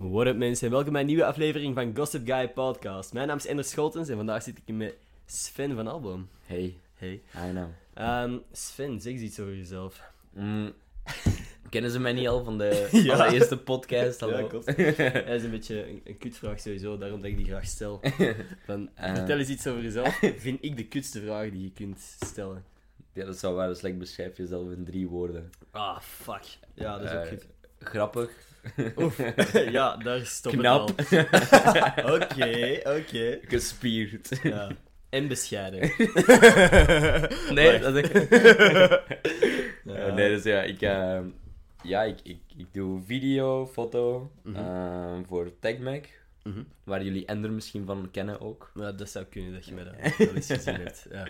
What up mensen, en welkom bij een nieuwe aflevering van Gossip Guy Podcast. Mijn naam is Ender Scholtens en vandaag zit ik hier met Sven van Album. Hey, Hey. I know. Ehm, Sven, zeg eens iets over jezelf. Mm, kennen ze mij niet al van de Ja. allereerste podcast? Hallo. Ja, klopt. Dat is een beetje een, een kutvraag sowieso, daarom dat ik die graag stel. Van, Eh. vertel eens iets over jezelf. Vind ik de kutste vraag die je kunt stellen. Ja, dat zou wel eens lekker beschrijf jezelf in drie woorden. Ah, fuck. Ja, dat is ook Eh, goed. Grappig. Oef. ja, daar stopt Knap. het al. Oké, oké. Gespierd. Ja. En bescheiden. Nee, dat is... Ja. Eh, nee, dus ja, ik, eh, ja, ik, ik, ik doe video, foto Mhm. eh, voor TechMac, Mhm. waar jullie Ender misschien van kennen ook. Ja, dat zou kunnen dat je mij dat wel eens gezien hebt. Ja.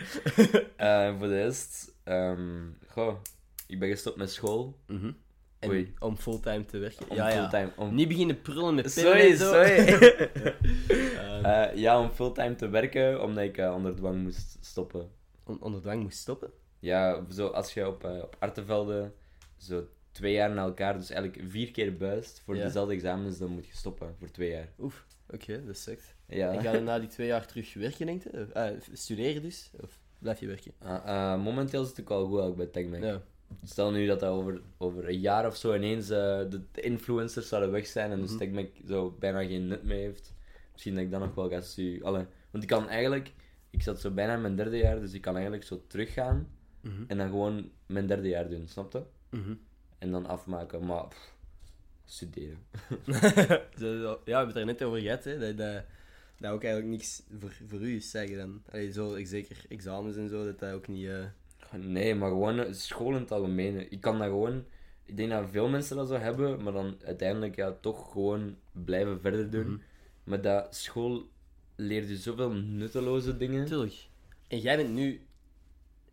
Eh, voor de rest, ehm, goh, ik ben gestopt met school. Mhm. En Oei. om fulltime te werken. Om ja, ja. fulltime, om Niet beginnen prullen met pennen Sorry, en zo. sorry. Ehm, Eh, ja, om fulltime te werken, omdat ik eh, onder dwang moest stoppen. on- onder dwang moest stoppen. Ja, zo als je op, eh, op Artevelde zo twee jaar na elkaar, dus eigenlijk vier keer buist voor Ja. dezelfde examens, dan moet je stoppen voor twee jaar. Oef, oké, dat sukt. Ja. En ga je na die twee jaar terug werken, denk je? Studeren dus? Of blijf je werken? Ah, momenteel zit ik al goed bij TechMac. Ja. Stel nu dat dat over, over een jaar of zo ineens eh, de, de influencers zouden weg zijn en dus Mhm. Zo bijna geen nut meer heeft. Misschien dat ik dan nog wel ga. Allee, Want ik kan eigenlijk, ik zat zo bijna in mijn derde jaar, dus ik kan eigenlijk zo teruggaan Mhm. en dan gewoon mijn derde jaar doen, snap je? Mhm. En dan afmaken, maar pff, studeren. Ja, we hebben het er net over gehad, hè, dat, dat, dat ook eigenlijk niks voor, voor u is zeggen dan. Allee, zo, ik- zeker examens en zo, dat dat ook niet... eh, Nee, maar gewoon eh, school in het algemeen. Ik kan dat gewoon, ik denk dat veel mensen dat zo hebben, maar dan uiteindelijk ja, toch gewoon blijven verder doen. Mhm. Maar dat school leert je zoveel nutteloze dingen. Tuurlijk. En jij bent nu...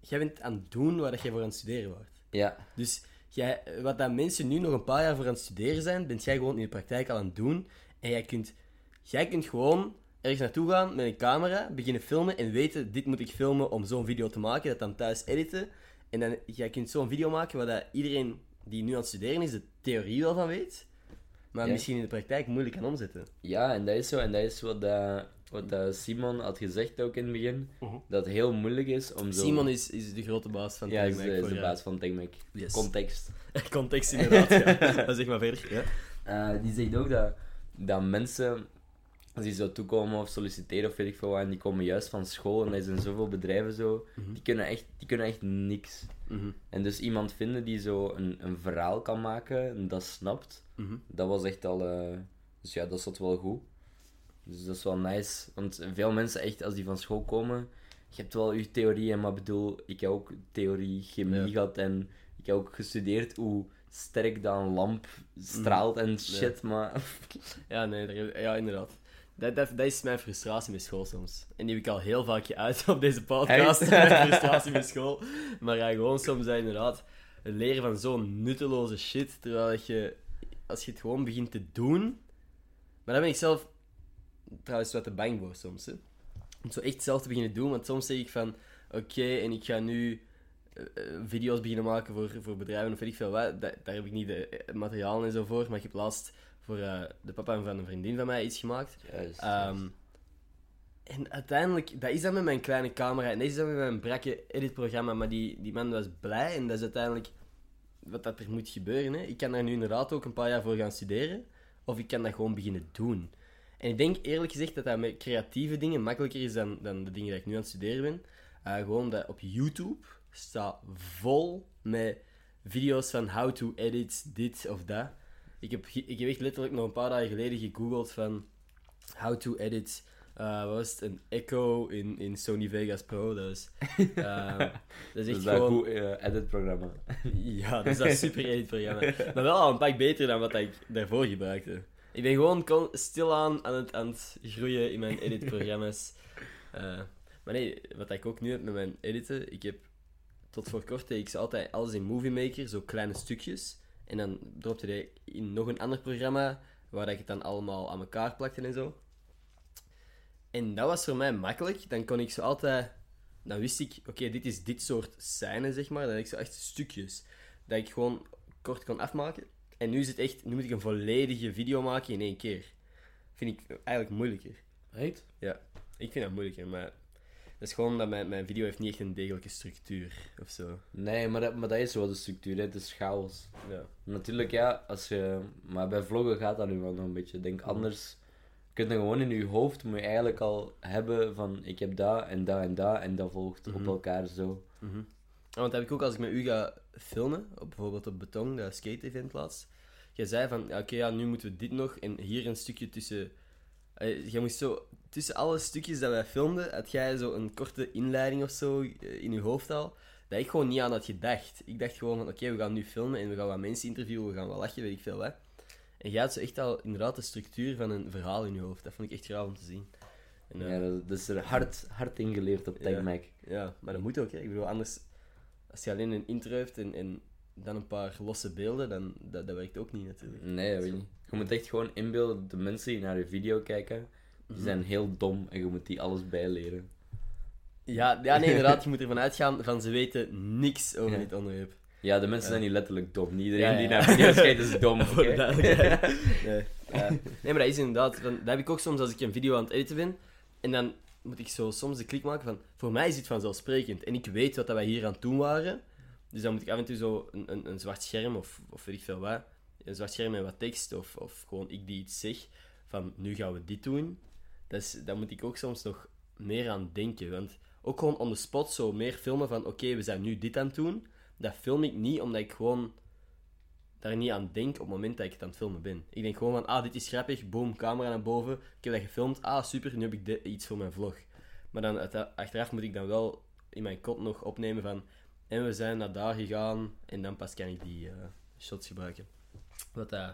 Jij bent aan het doen waar jij voor aan het studeren wordt. Ja, Dus jij, wat dat mensen nu nog een paar jaar voor aan het studeren zijn, bent jij gewoon in de praktijk al aan het doen. En jij kunt, jij kunt gewoon ergens naartoe gaan met een camera, beginnen filmen en weten, dit moet ik filmen om zo'n video te maken, dat dan thuis editen. En dan, jij kunt zo'n video maken waar dat iedereen die nu aan het studeren is, de theorie wel van weet. Maar Ja. misschien in de praktijk moeilijk kan omzetten. ja, en dat is zo. En dat is wat, dat, wat dat Simon had gezegd ook in het begin. Mhm. Dat het heel moeilijk is om zo... Simon is, is de grote baas van ja, is, TechMac de- is voor de jou. baas van TechMac. Yes. Context. Context inderdaad, ja. Maar zeg maar verder. Ja. Eh, die zegt ook dat, dat mensen, als die zo toekomen of solliciteren of weet ik veel wat, en die komen juist van school en er zijn zoveel bedrijven zo, Mhm. die, kunnen echt, die kunnen echt niks. Mhm. En dus iemand vinden die zo een, een verhaal kan maken en dat snapt, Mhm. dat was echt al, eh, dus ja, dat zat wel goed. Dus dat is wel nice, want veel mensen echt, als die van school komen, je hebt wel je theorieën, maar bedoel, ik heb ook theorie, chemie Ja. gehad en ik heb ook gestudeerd hoe sterk dat een lamp straalt en shit, maar... Ja, nee, ja, inderdaad. Dat, dat, dat is mijn frustratie met school soms. En die heb ik al heel vaak geuit op deze podcast. Echt? Mijn frustratie met school. Maar ja, gewoon soms dat inderdaad het leren van zo'n nutteloze shit. Terwijl je, als je het gewoon begint te doen. Maar daar ben ik zelf trouwens wat te bang voor soms. Hè. Om zo echt zelf te beginnen doen. Want soms zeg ik van: Oké, en ik ga nu eh, eh, video's beginnen maken voor, voor bedrijven of weet ik veel wat. Da- daar heb ik niet de eh, materialen en zo voor. Maar ik heb laatst voor eh, de papa van een vriendin van mij iets gemaakt. Juist, Ehm, en uiteindelijk, dat is dan met mijn kleine camera en dat is dan met mijn brakke editprogramma, maar die, die man was blij en dat is uiteindelijk wat dat er moet gebeuren. Hè. Ik kan daar nu inderdaad ook een paar jaar voor gaan studeren, of ik kan dat gewoon beginnen doen. En ik denk eerlijk gezegd dat dat met creatieve dingen makkelijker is dan, dan de dingen die ik nu aan het studeren ben. Eh, gewoon dat op YouTube staat vol met video's van how to edit dit of dat. Ik heb, ik heb echt letterlijk nog een paar dagen geleden gegoogeld van how to edit, eh, wat was het, een Echo in, in Sony Vegas Pro. Dat is, eh, dat is dat echt is gewoon... een goed eh, edit-programma. Ja, dus dat is super edit-programma. Maar wel al een pak beter dan wat ik daarvoor gebruikte. Ik ben gewoon stilaan aan het, aan het groeien in mijn edit-programma's. Eh, maar nee, wat ik ook nu heb met mijn editen, ik heb tot voor kort deed ik ze altijd alles in Movie Maker, zo kleine stukjes. En dan dropte hij in nog een ander programma, waar ik het dan allemaal aan elkaar plakte en zo. En dat was voor mij makkelijk. Dan kon ik zo altijd... Dan wist ik, oké, dit is dit soort scène, zeg maar. Dan had ik zo echt stukjes. Dat ik gewoon kort kon afmaken. En nu is het echt, nu moet ik een volledige video maken in één keer. Vind ik eigenlijk moeilijker. Echt? Ik vind dat moeilijker, maar dat is gewoon dat mijn, mijn video heeft niet echt een degelijke structuur of zo. Nee, maar dat, maar dat is wel de structuur, hè. het is chaos. Ja. Natuurlijk, ja, als je... Maar bij vloggen gaat dat nu wel nog een beetje. Denk anders... kun je gewoon in je hoofd, moet je eigenlijk al hebben van... Ik heb dat en dat en dat en dat volgt op Mhm. elkaar zo. Mhm. Ja, want dat heb ik ook als ik met u ga filmen, op, bijvoorbeeld op Beton, dat skate-event laatst. Jij zei van, oké, ja, nu moeten we dit nog en hier een stukje tussen... Eh, jij moest zo, tussen alle stukjes dat wij filmden, had jij zo een korte inleiding of zo eh, in je hoofd al, dat ik gewoon niet aan had gedacht. Ik dacht gewoon van, oké, we gaan nu filmen en we gaan wat mensen interviewen, we gaan wel lachen, weet ik veel wat. En jij had zo echt al inderdaad de structuur van een verhaal in je hoofd. Dat vond ik echt graag om te zien. En, eh, Ja, dat, dat is er hard, hard ingeleerd op Ja. TechMac. ja, maar dat moet ook. Hè. Ik bedoel, anders, als je alleen een intro hebt en, en dan een paar losse beelden, dan dat, dat werkt ook niet natuurlijk. Nee, dat weet niet. Je moet echt gewoon inbeelden dat de mensen die naar je video kijken, die Mhm. zijn heel dom en je moet die alles bijleren. Ja, ja nee, inderdaad, je moet ervan uitgaan van ze weten niks over Ja. dit onderwerp. Ja, de mensen zijn niet letterlijk dom. Niet iedereen Ja, ja. die naar video's kijkt is dom, duidelijkheid. nee. Maar dat is inderdaad, dat heb ik ook soms als ik een video aan het editen ben. En dan moet ik zo soms de klik maken van, voor mij is dit vanzelfsprekend. En ik weet wat dat wij hier aan het doen waren. Dus dan moet ik af en toe zo een, een, een zwart scherm of, of weet ik veel wat. Een zwart scherm met wat tekst of, of gewoon ik die iets zeg. Van, nu gaan we dit doen. Dat daar moet ik ook soms nog meer aan denken. Want ook gewoon on the spot zo meer filmen van, oké, we zijn nu dit aan het doen. Dat film ik niet omdat ik gewoon daar niet aan denk op het moment dat ik het aan het filmen ben. Ik denk gewoon van, ah, dit is grappig, boom, camera naar boven. Ik heb dat gefilmd, ah, super, nu heb ik dit- iets voor mijn vlog. Maar dan achteraf moet ik dan wel in mijn kot nog opnemen van, en we zijn naar daar gegaan, en dan pas kan ik die eh, shots gebruiken. Dat, eh,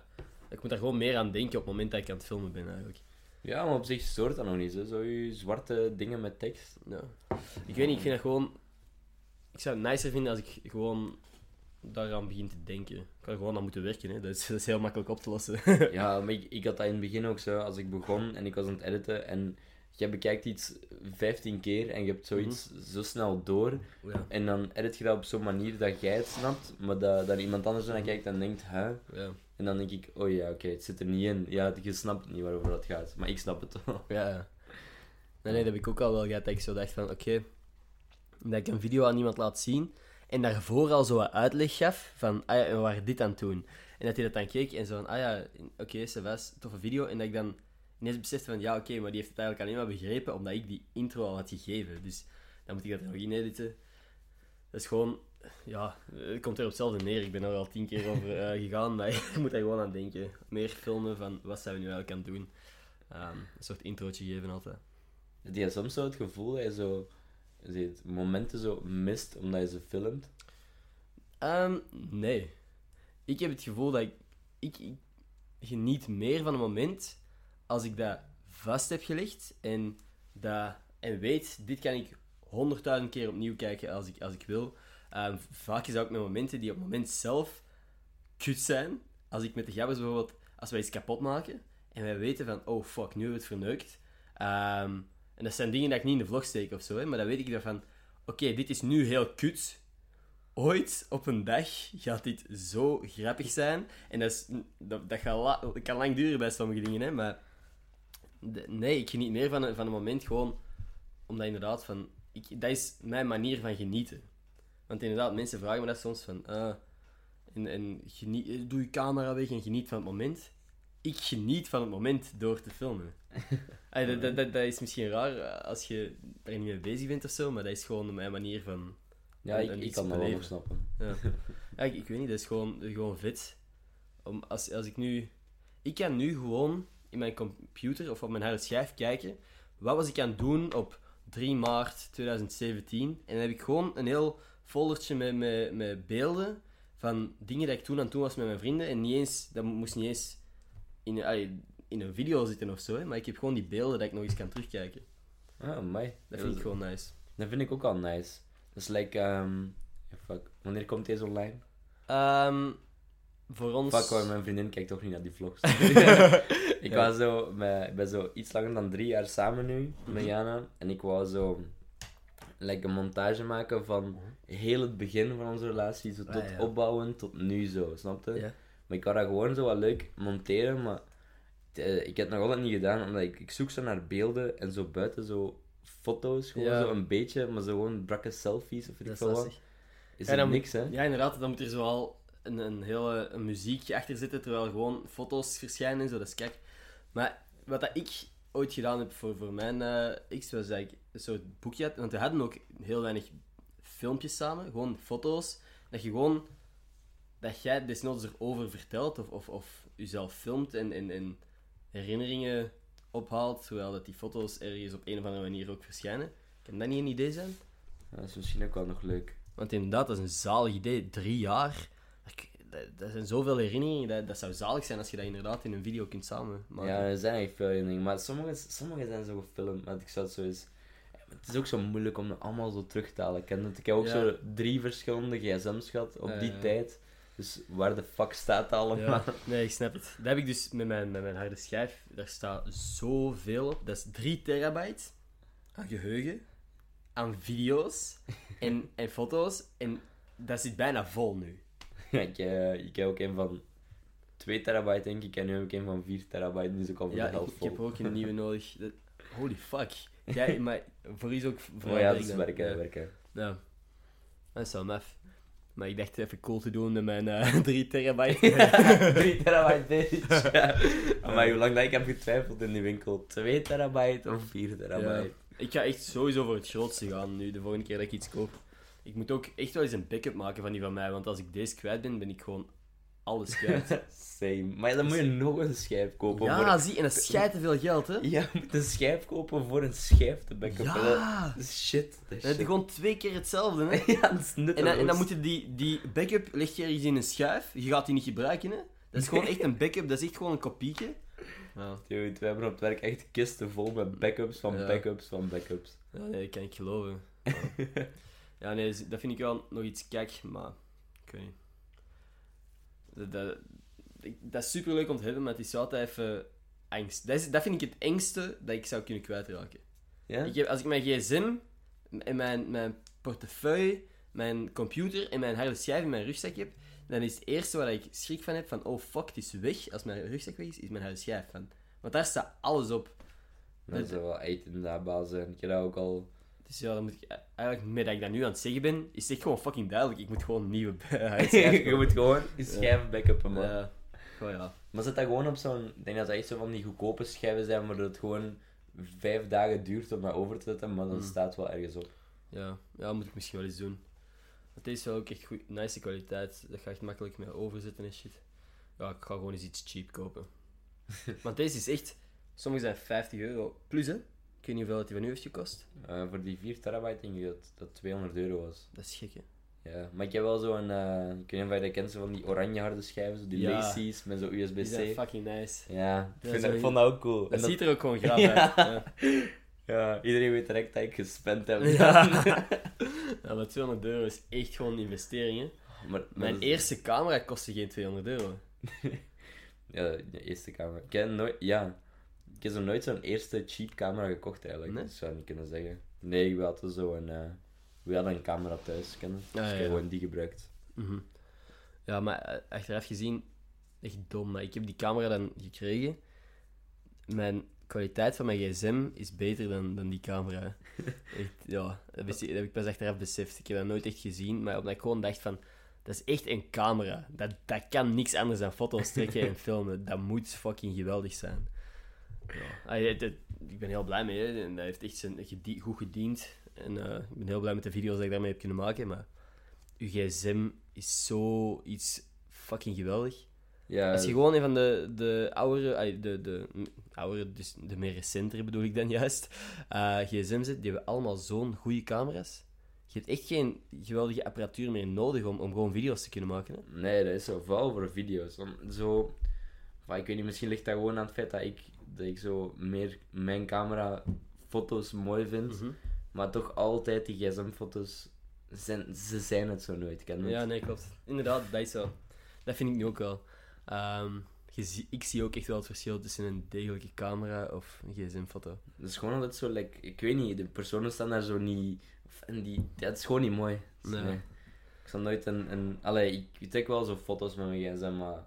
ik moet daar gewoon meer aan denken op het moment dat ik aan het filmen ben, eigenlijk. Ja, maar op zich stoort dat nog niet. Hè. Zo je zwarte dingen met tekst. Ja. Ik weet niet, ik vind dat gewoon... Ik zou het nicer vinden als ik gewoon daaraan begin te denken. Ik kan er gewoon aan moeten werken, hè. Dat, is, dat is heel makkelijk op te lossen. Ja, maar ik, ik had dat in het begin ook zo. Als ik begon en ik was aan het editen en je bekijkt iets 15 keer en je hebt zoiets zo snel door. ja. En dan edit je dat op zo'n manier dat jij het snapt, maar dat, dat iemand anders ernaar kijkt en denkt, hè? Ja. En dan denk ik, oh ja, oké, het zit er niet in. Ja, je snapt niet waarover dat gaat, maar ik snap het wel. Ja, ja. Nee, nee, dat heb ik ook al wel gehad. Dat ik zo dacht van, oké, dat ik een video aan iemand laat zien en daarvoor al zo wat uitleg gaf van, ah ja, we waren dit aan het doen. En dat hij dat dan keek en zo van, ah ja, oké, okay, was toffe video. En dat ik dan ineens besefte van, ja, oké, maar die heeft het eigenlijk alleen maar begrepen omdat ik die intro al had gegeven. Dus dan moet ik dat er nog in editen. Dat is gewoon, ja, het komt er op hetzelfde neer. Ik ben er al tien keer over eh, gegaan, maar ik moet daar gewoon aan denken. Meer filmen van, wat zijn we nu eigenlijk aan het doen? Ehm, een soort introotje geven altijd. Heb je soms zo het gevoel dat je zo je momenten zo mist omdat je ze filmt? Ehm, nee. Ik heb het gevoel dat ik, ik, ik geniet meer van een moment als ik dat vast heb gelegd en, dat, en weet, dit kan ik honderdduizend keer opnieuw kijken als ik, als ik wil. Ehm, vaak is dat ook met momenten die op het moment zelf kut zijn. Als ik met de gabbers bijvoorbeeld, als wij iets kapot maken en wij weten van, oh fuck, nu hebben we het verneukt. Ehm, en dat zijn dingen dat ik niet in de vlog steek of zo, hè, maar dan weet ik dan van, oké, dit is nu heel kut. Ooit op een dag gaat dit zo grappig zijn. En dat, dat, gaat dat kan lang duren bij sommige dingen, hè, maar de- nee, ik geniet meer van een, van een moment gewoon omdat inderdaad van, ik, dat is mijn manier van genieten. Want inderdaad, mensen vragen me dat soms van, ah, en, en geniet, doe je camera weg en geniet van het moment. Ik geniet van het moment door te filmen. Dat, dat, dat, dat is misschien raar eh, als je er niet mee bezig bent of zo, maar dat is gewoon mijn manier van. Ja, ik, ik kan dat wel snappen. Ja. Ja, ik, ik weet niet, dat is gewoon, gewoon vet. Om, als, als ik nu... Ik kan nu gewoon in mijn computer of op mijn harde schijf kijken. Wat was ik aan het doen op 3 maart 2017? En dan heb ik gewoon een heel foldertje met, met, met beelden van dingen dat ik toen aan het doen was met mijn vrienden. En niet eens, dat moest niet eens in, allee, in een video zitten of zo, hè, maar ik heb gewoon die beelden dat ik nog eens kan terugkijken. Ah, mij. Dat vind ik gewoon nice. Dat vind ik ook al nice. Dat is like, ehm, fuck, wanneer komt deze online? Ehm, voor ons... Fuck hoor, mijn vriendin kijkt toch niet naar die vlogs. ik Ja. was zo, met, ik ben zo iets langer dan drie jaar samen nu met Mhm. Jana. En ik wou zo like, een montage maken van heel het begin van onze relatie, zo Ah, tot ja. opbouwen tot nu zo, snap je? Ja. Maar ik wou dat gewoon zo wat leuk monteren, maar eh, ik heb het nog altijd niet gedaan, omdat ik, ik zoek zo naar beelden en zo buiten zo foto's, gewoon zo een beetje, maar zo gewoon brakke selfies of veel wat. Is er niks, hè? Ja, inderdaad. Dan moet er zoal een, een hele een muziekje achter zitten, terwijl gewoon foto's verschijnen en zo. Dat is kijk. Maar wat dat ik ooit gedaan heb voor, voor mijn eh, X, was dat ik een soort boekje had. Want we hadden ook heel weinig filmpjes samen, gewoon foto's. Dat je gewoon, dat jij desnoods erover vertelt of, of, of jezelf filmt en, en, en herinneringen ophaalt, terwijl dat die foto's ergens op een of andere manier ook verschijnen. Kan dat niet een idee zijn? Ja, dat is misschien ook wel nog leuk. Want inderdaad, dat is een zalig idee. Drie jaar. Dat, zijn zoveel herinneringen. Dat, dat zou zalig zijn als je dat inderdaad in een video kunt samen maken. Ja, er zijn echt veel dingen, maar sommige, sommige zijn zo gefilmd, maar ik zou het zo eens... Het is ook zo moeilijk om dat allemaal zo terug te halen. Ik, ken het, ik heb ook Ja. zo drie verschillende gsm's gehad op die tijd. Dus waar de fuck staat dat allemaal? Ja, nee, ik snap het. Dat heb ik dus met mijn, met mijn harde schijf. Daar staat zoveel op. Dat is 3 terabyte aan geheugen, aan video's en, en foto's. En dat zit bijna vol nu. ik, eh, ik heb ook een van 2 terabyte, denk ik, en nu heb ik een van 4 terabyte, is ook al voor Ja, de ik, helft ik vol. heb ook een nieuwe nodig. Dat- holy fuck. Ja, maar voor is ook... Voor Oh ja, werk dat is werken, Ja. werken. Ja, dat is wel maf. Maar ik dacht even cool te doen met mijn eh 3 terabyte. 3 terabyte bitch. Ja. Maar hoe lang dat ik heb getwijfeld in die winkel, 2 terabyte of 4 terabyte? ik ga echt sowieso voor het grootste gaan nu, de volgende keer dat ik iets koop. Ik moet ook echt wel eens een backup maken van die van mij, want als ik deze kwijt ben, ben ik gewoon alles kwijt. Same. Maar dan moet je nog een schijf kopen. ja, voor... zie, en dat schijt te veel geld, hè? Ja, je moet een schijf kopen voor een schijf te backuppen. Ja! Dat is shit. Dat is Dan heb je shit. gewoon twee keer hetzelfde, hè? Ja, dat is nutteloos. En dan, en dan moet je die, die backup, leg je ergens in een schuif, je gaat die niet gebruiken, hè? Dat is gewoon echt een backup, dat is echt gewoon een kopieke. Ja. Dude, we hebben op het werk echt kisten vol met backups van Ja. backups van backups. Ja, nee, dat kan ik geloven. Ja, ja nee, dus dat vind ik wel nog iets kijk, maar ik weet niet. Dat, dat, is super leuk om te hebben, maar het is altijd even angst. Dat, is, dat vind ik het engste dat ik zou kunnen kwijtraken. Ja? Ik heb, als ik mijn gsm, en mijn, mijn portefeuille, mijn computer en mijn harde schijf in mijn rugzak heb, dan is het eerste waar ik schrik van heb van oh fuck, het is weg. Als mijn rugzak weg is, is mijn harde schijf van. Want daar staat alles op. Dat zou wel echt inderdaad baas zijn. Ik heb dat ook al... Dus ja, dan moet ik eigenlijk, met dat ik dat nu aan het zeggen ben, is echt gewoon fucking duidelijk. Ik moet gewoon een nieuwe je moet gewoon een schijf backuppen, man. Ja, oh ja. Maar zit dat gewoon op zo'n... Ik denk dat dat echt zo van die goedkope schijven zijn, maar dat het gewoon vijf dagen duurt om dat over te zetten, maar dat Hmm. staat wel ergens op. Ja, ja, moet ik misschien wel eens doen. Want deze is wel ook echt goed, nice kwaliteit. Dat ga echt makkelijk mee overzetten en shit. Ja, ik ga gewoon eens iets cheap kopen. Want deze is echt... Sommige zijn 50 euro plus, hè. Ik weet niet hoeveel het die van u heeft gekost. Eh, voor die 4 terabyte denk ik dat dat 200 euro was. Dat is gek, hè. Ja, maar ik heb wel zo'n... eh ik weet niet of je dat kent, zo van die oranje harde schijven, zo die Ja. lacy's met zo'n Die zijn USB-C. fucking nice. Ja, ik, Ja, vind ik vond dat ook cool. Dat, En dat- ziet er ook gewoon Ja. uit. Ja. ja, iedereen weet direct dat ik gespend heb. Ja. ja, maar 200 euro is echt gewoon een investering, hè. Maar, Mijn eerste camera kostte geen 200 euro. Ja, de eerste camera. Ik heb nooit... Ja. Ik heb zo nooit zo'n eerste cheap camera gekocht eigenlijk. Nee? Dat zou ik niet kunnen zeggen. Nee, we hadden zo'n... eh we hadden een camera thuis, kennen. Dus ik ja, heb gewoon die gebruikt. Mhm. Ja, maar eh, achteraf gezien, echt dom. Maar ik heb die camera dan gekregen. Mijn kwaliteit van mijn gsm is beter dan, dan die camera. Echt, ja, dat, wist ik- dat heb ik pas achteraf beseft. Ik heb dat nooit echt gezien, maar omdat ik gewoon dacht van... Dat is echt een camera. Dat, dat kan niks anders dan foto's trekken en filmen. Dat moet fucking geweldig zijn. Ja. Ah, ik ben heel blij mee. Hè. En dat heeft echt zijn goed gediend. En eh, ik ben heel blij met de video's die ik daarmee heb kunnen maken. Maar uw gsm is zo iets fucking geweldig. Ja, Als je gewoon een van de, de oudere, de, de, oudere, dus de meer recentere bedoel ik dan juist, eh, gsm zet, die hebben allemaal zo'n goede camera's. Je hebt echt geen geweldige apparatuur meer nodig om, om gewoon video's te kunnen maken. Hè? Nee, dat is zo vooral voor video's. Zo... Maar ik weet niet, misschien ligt dat gewoon aan het feit dat ik, ik zo meer mijn camera foto's mooi vind. Mhm. Maar toch altijd die gsm-foto's, zijn, ze zijn het zo nooit. Ken? Ja, nee, klopt. Inderdaad, dat is zo. Dat vind ik nu ook wel. Ehm, zie- ik zie ook echt wel het verschil tussen een degelijke camera of een gsm-foto. Het is gewoon altijd zo, like, ik weet niet, de personen staan daar zo niet... En die, het is gewoon niet mooi. Nee. nee. Ik zal nooit een... een allee, ik, ik trek wel zo foto's met mijn gsm, maar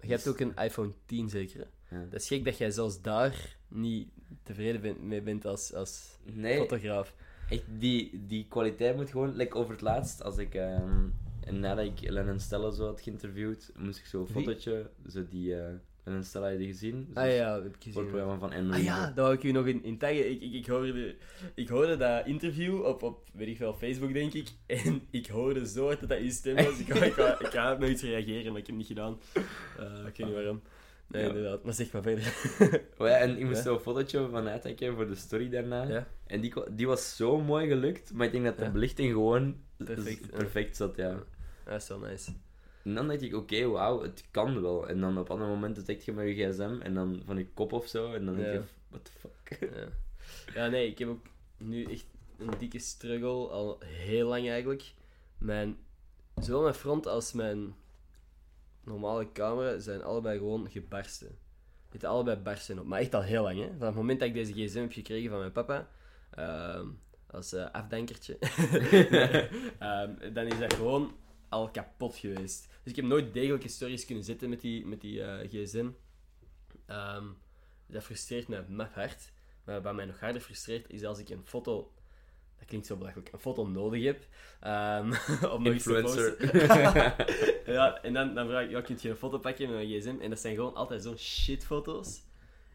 Je hebt ook een iPhone 10 zeker? Ja. Dat is gek dat jij zelfs daar niet tevreden bent, mee bent als, als Nee, fotograaf. echt, die, die kwaliteit moet gewoon... Like over het laatst, als ik... ehm, nadat ik Lennon Stella zo had geïnterviewd, moest ik zo een Wie? fotootje... Zo die... eh Lennon Stella, heb je die gezien? Ah ja, heb ik gezien. programma van Emily. Ah ja, dat wou ik u nog in, in taggen. Ik, ik, ik, hoorde, ik hoorde dat interview op, op, weet ik wel, Facebook, denk ik. En ik hoorde zo hard dat dat uw stem was. Ik, wou- ik, ik ga iets reageren, maar ik heb het niet gedaan. Eh, ik weet niet waarom. Nee, Ja. inderdaad. Maar zeg maar verder. Oh ja, en ik moest Ja. zo een fotootje van uittrekken voor de story daarna. En die, die was zo mooi gelukt, maar ik denk dat de belichting gewoon Perfect, z- ja. perfect zat, ja. Dat is wel nice. En dan dacht ik, oké, wauw, het kan wel. En dan op andere momenten trekt je met je gsm en dan van je kop of zo. En dan denk je, what the fuck. Ja. ja, nee, ik heb ook nu echt een dikke struggle, al heel lang eigenlijk. Mijn, zowel mijn front als mijn normale camera zijn allebei gewoon gebarsten. Die zitten allebei barsten op, maar echt al heel lang. Hè? Van het moment dat ik deze gsm heb gekregen van mijn papa, ehm, als eh, afdenkertje, ehm, dan is dat gewoon al kapot geweest. Dus ik heb nooit degelijke stories kunnen zetten met die, met die eh, gsm. Ehm, dat frustreert mij maf hard. Maar wat mij nog harder frustreert, is als ik een foto... Dat klinkt zo belachelijk. Een foto nodig heb. ehm, om Influencer. Ja, en dan, dan vraag ik, ja, kun je een foto pakken met mijn gsm? En dat zijn gewoon altijd zo'n shitfoto's.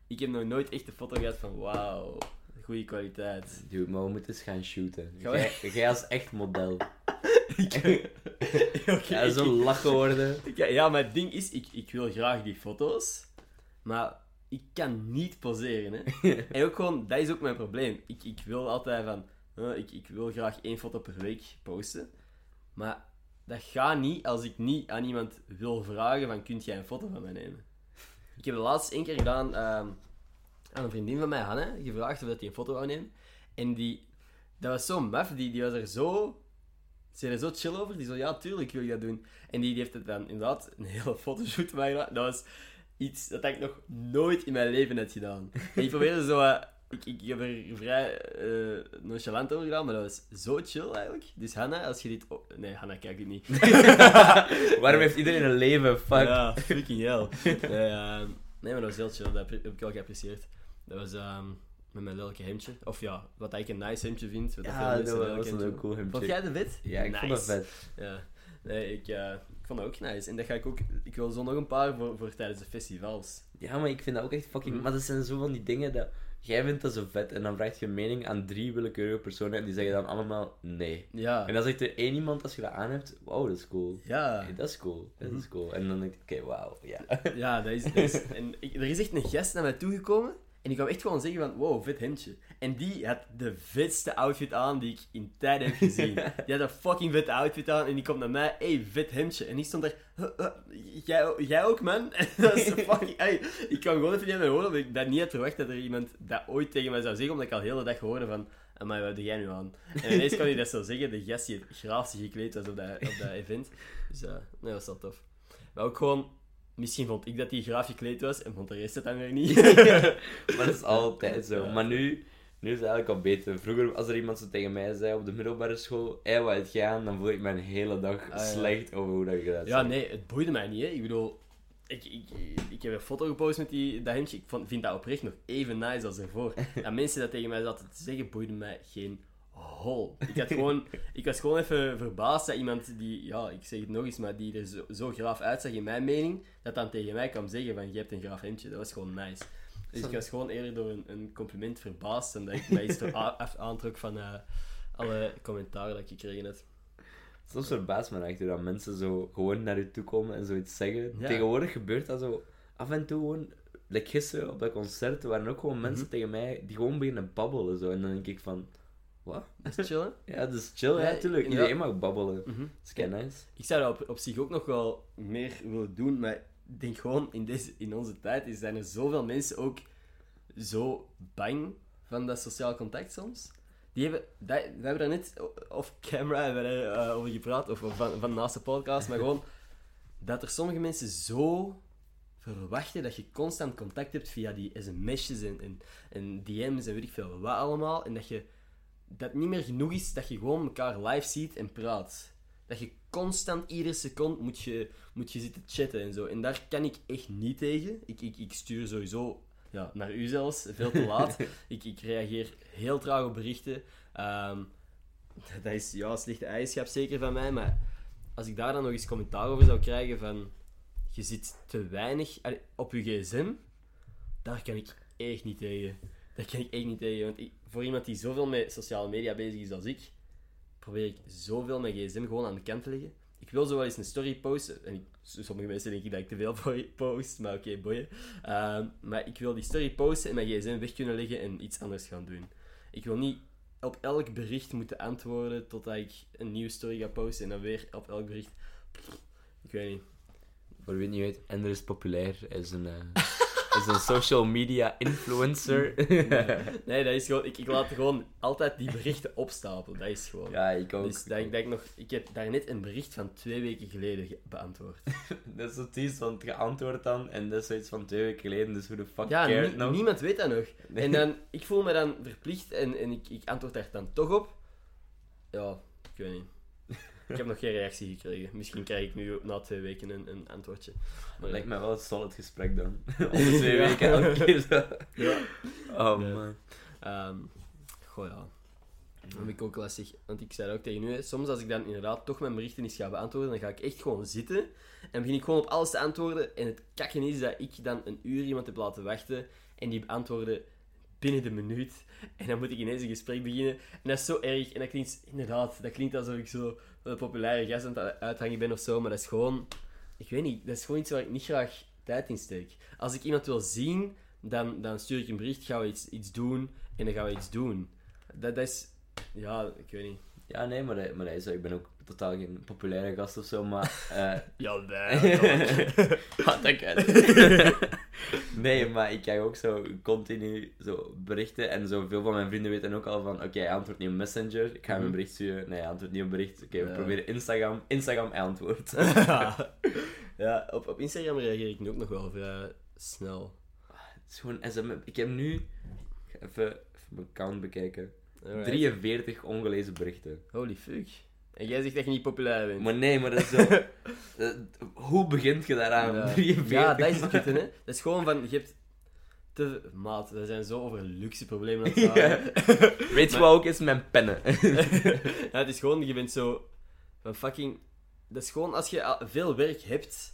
Ik heb nog nooit echt een foto gehad van, wauw, goede kwaliteit. Dude, maar we moeten eens gaan shooten. Gaan Jij, jij als echt model. Oké, Ja, zo lachen worden. Ja, maar het ding is, ik, ik wil graag die foto's, maar ik kan niet poseren. Hè. en ook gewoon, dat is ook mijn probleem. Ik, ik wil altijd van, ik, ik wil graag één foto per week posten, maar dat gaat niet als ik niet aan iemand wil vragen van, kunt jij een foto van mij nemen? Ik heb de laatste één keer gedaan ehm, aan een vriendin van mij, Hanne, gevraagd of hij een foto wou nemen. En die, dat was zo maf, die, die was er zo ze er zo chill over. Die zo, ja, tuurlijk wil ik dat doen. En die, die heeft het dan inderdaad een hele fotoshoot van mij gedaan. Dat was iets dat ik nog nooit in mijn leven had gedaan. En ik probeerde zo... eh, ik, ik heb er vrij eh, nonchalant over gedaan, maar dat was zo chill eigenlijk. Dus Hanna, als je dit... nee, Hanna kijkt dit niet. Waarom heeft iedereen een leven? Fuck. Ja, freaking hell. Nee, ehm, nee, maar dat was heel chill. Dat heb ik wel geapprecieerd. Dat was ehm, met mijn lelijke hemdje. Of ja, wat ik een nice hemdje vind. Wat Ja, dat was een hemdje cool hemdje. Vond jij de wit? Ja, ik vond dat Nice. vet. Ja, nee, ik, eh, ik vond dat ook nice. En dat ga ik ook... Ik wil zo nog een paar voor, voor tijdens de festivals. Ja, maar ik vind dat ook echt fucking... Mhm. Maar dat zijn zo van die dingen dat... Jij vindt dat zo vet en dan vraag je mening aan drie willekeurige personen en die zeggen dan allemaal nee. Ja. En dan zegt er één iemand als je dat aan hebt, wow, dat is cool. Ja. Hey, dat is cool, dat Mhm. is cool. En dan denk ik, oké, wauw, ja. Ja, dat is... Dat is en ik, er is echt een gast naar mij toegekomen. En ik kwam echt gewoon zeggen van, wow, vet hemdje. En die had de vetste outfit aan die ik in tijden heb gezien. Die had een fucking vet outfit aan en die komt naar mij, hey, vet hemdje. En ik stond daar, "Huh, huh, jij, jij ook, man? Dat is fucking... Ey, ik kwam gewoon even niet woorden, omdat ik dat niet had verwacht dat er iemand dat ooit tegen mij zou zeggen, omdat ik al de hele dag hoorde van, maar wat doe jij nu aan? En ineens kon hij dat zo zeggen, de gast die het graafste gekleed was op dat, op dat event. Dus ja, nee, dat was wel tof. Maar ook gewoon, misschien vond ik dat hij graaf gekleed was en vond de rest het dan weer niet. Maar dat is altijd zo. Maar nu, nu is het eigenlijk al beter. Vroeger, als er iemand zo tegen mij zei op de middelbare school, hé, wat het gaan, dan voel ik me een hele dag Ah, ja. slecht over hoe dat gedaan Ja, nee, het boeide mij niet. Hè. Ik bedoel, ik, ik, ik heb een foto gepost met die, dat hemdje. Ik vond, vind dat oprecht nog even nice als ervoor. En mensen dat tegen mij zaten te zeggen, boeide mij geen hol. Ik, had gewoon, ik was gewoon even verbaasd dat iemand die, ja, ik zeg het nog eens, maar die er zo, zo graaf uitzag in mijn mening, dat dan tegen mij kwam zeggen van, je hebt een graaf hemdje. Dat was gewoon nice. Dus ik was gewoon eerder door een, een compliment verbaasd en dat ik mij iets aantrok van eh, alle commentaren dat ik gekregen had. Soms verbaast me echt dat mensen zo gewoon naar je toe komen en zoiets zeggen. Ja. Tegenwoordig gebeurt dat zo af en toe gewoon. Like gisteren op dat concert waren ook gewoon mensen Mhm. tegen mij die gewoon beginnen babbelen. Zo. En dan denk ik van, wat? Dat is chill, hè? Ja, dat is chill, Ja, ja, natuurlijk. ja. Iedereen mag babbelen. Mhm. Dat is kei nice. Ik zou dat op, op zich ook nog wel meer willen doen, maar ik denk gewoon, in, deze, in onze tijd is- zijn er zoveel mensen ook zo bang van dat sociaal contact soms. Die hebben, dat, we hebben daar net off camera hebben we daar, eh, over gepraat, of van, van naast de podcast, maar gewoon dat er sommige mensen zo verwachten dat je constant contact hebt via die sms'jes en, en, en DM's en weet ik veel wat allemaal, en dat je dat niet meer genoeg is dat je gewoon elkaar live ziet en praat. Dat je constant iedere seconde moet je, moet je zitten chatten en zo. En daar kan ik echt niet tegen. Ik, ik, ik stuur sowieso ja, naar u zelfs, veel te laat. ik, ik reageer heel traag op berichten. Ehm, dat is ja, slechte eigenschap zeker van mij, maar als ik daar dan nog eens commentaar over zou krijgen van je zit te weinig op je gsm, daar kan ik echt niet tegen. Daar kan ik echt niet tegen. Want ik- voor iemand die zoveel met sociale media bezig is als ik, probeer ik zoveel mijn gsm gewoon aan de kant te leggen. Ik wil zo wel eens een story posten. En ik, sommige mensen denken dat ik te veel po- post, maar oké, boeien. Ehm, maar ik wil die story posten en mijn gsm weg kunnen leggen en iets anders gaan doen. Ik wil niet op elk bericht moeten antwoorden totdat ik een nieuwe story ga posten en dan weer op elk bericht. Ik weet niet. Voor wie het niet weet, Ender is populair. Hij is een, eh, is een social media influencer. Nee, dat is gewoon... Ik, ik laat gewoon altijd die berichten opstapelen. Dat is gewoon... ja, ik ook. Dus dat ik, dat ik nog... Ik heb daarnet een bericht van twee weken geleden ge- beantwoord. Dat is zoiets van geantwoord dan, en dat is zoiets van twee weken geleden, dus hoe de fuck Ja, care nie- het nog? niemand weet dat nog. Nee. En dan... Ik voel me dan verplicht en, en ik, ik antwoord daar dan toch op. Ja, ik weet niet. Ik heb nog geen reactie gekregen. Misschien krijg ik nu na twee weken een, een antwoordje. Dat lijkt mij wel een solid gesprek dan. Om twee Ja. weken elke keer zo. Ja. Oh man. Ehm goh ja. Dat heb ik ook lastig. Want ik zei dat ook tegen u, hè, soms als ik dan inderdaad toch mijn berichten eens ga beantwoorden, dan ga ik echt gewoon zitten en begin ik gewoon op alles te antwoorden. En het kakken is dat ik dan een uur iemand heb laten wachten en die beantwoorden binnen de minuut. En dan moet ik ineens een gesprek beginnen. En dat is zo erg. En dat klinkt, inderdaad, dat klinkt alsof ik zo een populaire gast aan het uithangen ben of zo, maar dat is gewoon, ik weet niet, dat is gewoon iets waar ik niet graag tijd in steek. Als ik iemand wil zien, dan, dan stuur ik een bericht, gaan we iets, iets doen en dan gaan we iets doen. Dat, dat is, ja, ik weet niet. Ja, nee, maar, maar hij is, ik ben ook totaal geen populaire gast of zo, maar... eh Ja, een kut. Nee, maar ik krijg ook zo continu zo berichten. En zo veel van mijn vrienden weten ook al van... Oké, hij antwoordt niet op Messenger. Ik ga hem een Mhm. bericht sturen. Nee, hij antwoordt niet op bericht. Oké, we proberen Instagram. Instagram, hij antwoordt. ja, op, op Instagram reageer ik nu ook nog wel vrij snel. Het is gewoon SM. Ik heb nu... Even, even mijn account bekijken. Alright. 43 ongelezen berichten. Holy fuck. En jij zegt dat je niet populair bent. Maar nee, maar dat is zo... eh, hoe begint je daaraan? Ja. 43? Ja, dat is het kutte, hè. Dat is gewoon van, je hebt te... Maat, we zijn zo over luxe problemen aan het praten. Weet je wat ook is? Mijn pennen. ja, het is gewoon, je bent zo van fucking... Dat is gewoon, als je veel werk hebt,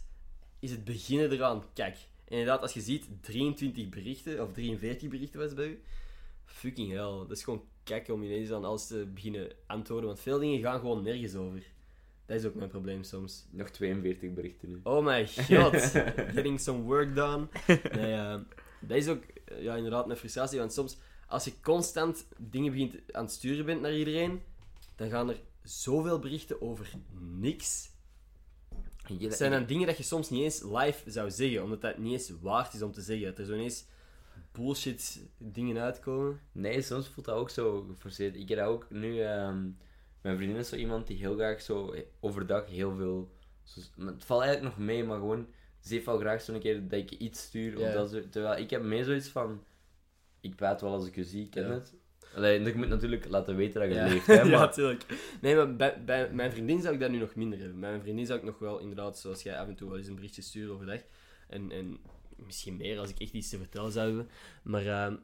is het beginnen eraan kijk. En inderdaad, als je ziet 23 berichten, of 43 berichten was bij u, fucking hell. Dat is gewoon kijk om ineens aan alles te beginnen antwoorden, want veel dingen gaan gewoon nergens over. Dat is ook mijn probleem soms. Nog 42 berichten nu. Oh my god, getting some work done. Nee, eh, dat is ook eh, ja, inderdaad een frustratie, want soms als je constant dingen begint aan het sturen bent naar iedereen, dan gaan er zoveel berichten over niks. Het zijn dan dingen dat je soms niet eens live zou zeggen, omdat dat niet eens waard is om te zeggen. Dat er zo ineens bullshit dingen uitkomen. Nee, soms voelt dat ook zo geforceerd. Ik heb dat ook nu... ehm, mijn vriendin is zo iemand die heel graag zo overdag heel veel... zo- het valt eigenlijk nog mee, maar gewoon... Ze heeft wel graag zo'n keer dat ik iets stuur. Of dat terwijl ik heb meer zoiets van... Ik praat wel als ik je zie, ik ken Ja. het. Alleen, ik moet natuurlijk laten weten dat je Ja, leeft, hè. ja, Maar, tuurlijk. Nee, maar bij, bij mijn vriendin zou ik dat nu nog minder hebben. Bij mijn vriendin zou ik nog wel, inderdaad, zoals jij af en toe wel eens een berichtje sturen overdag. En, en misschien meer als ik echt iets te vertellen zou hebben. Maar ehm,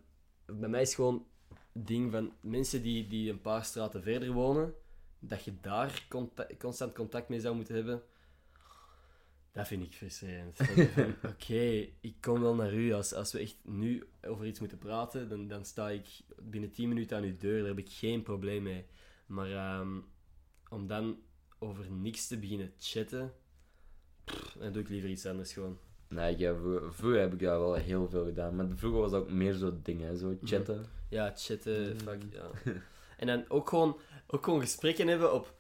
bij mij is gewoon het ding van mensen die, die een paar straten verder wonen, dat je daar constant contact mee zou moeten hebben. Dat vind ik frustrerend. Oké, ik kom wel naar u. Als, als we echt nu over iets moeten praten, dan, dan sta ik binnen 10 minuten aan uw deur. Daar heb ik geen probleem mee. Maar ehm, om dan over niks te beginnen chatten, pff, dan doe ik liever iets anders gewoon. Nee, ik heb, vroeger, vroeger heb ik dat wel heel veel gedaan. Maar vroeger was dat ook meer zo dingen, hè, zo chatten. Ja, chatten, Mm. fuck, ja. En dan ook gewoon, ook gewoon gesprekken hebben op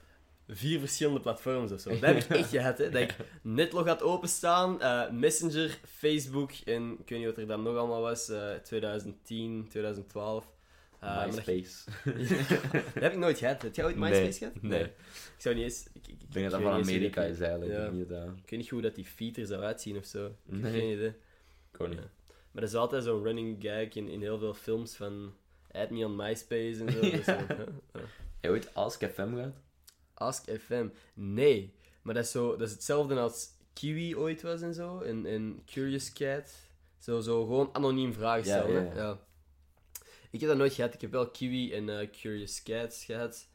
vier verschillende platforms of zo. Dat heb ik echt gehad, hè. Dat ik Netlog had openstaan, eh, Messenger, Facebook en ik weet niet wat er dan nog allemaal was, eh, 2010, 2012. Dat- MySpace. dat heb ik nooit gehad. Heb jij ooit Nee, MySpace gehad? nee. Ik zou niet eens... Ik, ik, Ik denk dat dat van Amerika is eigenlijk. Ja. Niet. Ik weet niet hoe dat die feed er zou uitzien of zo. Ik heb Nee. geen idee. Ik ook niet. Ja. Maar dat is altijd zo'n running gag in, in heel veel films van... Add me on MySpace en zo. Ja. Heb je ooit Ask FM gehad? Ask FM. Nee. Maar dat is, zo, dat is hetzelfde als Kiwi ooit was en zo. En, en Curious Cat. Zo, zo gewoon anoniem vragen stellen. ja. Ik heb dat nooit gehad. Ik heb wel Kiwi en eh, Curious Cat gehad.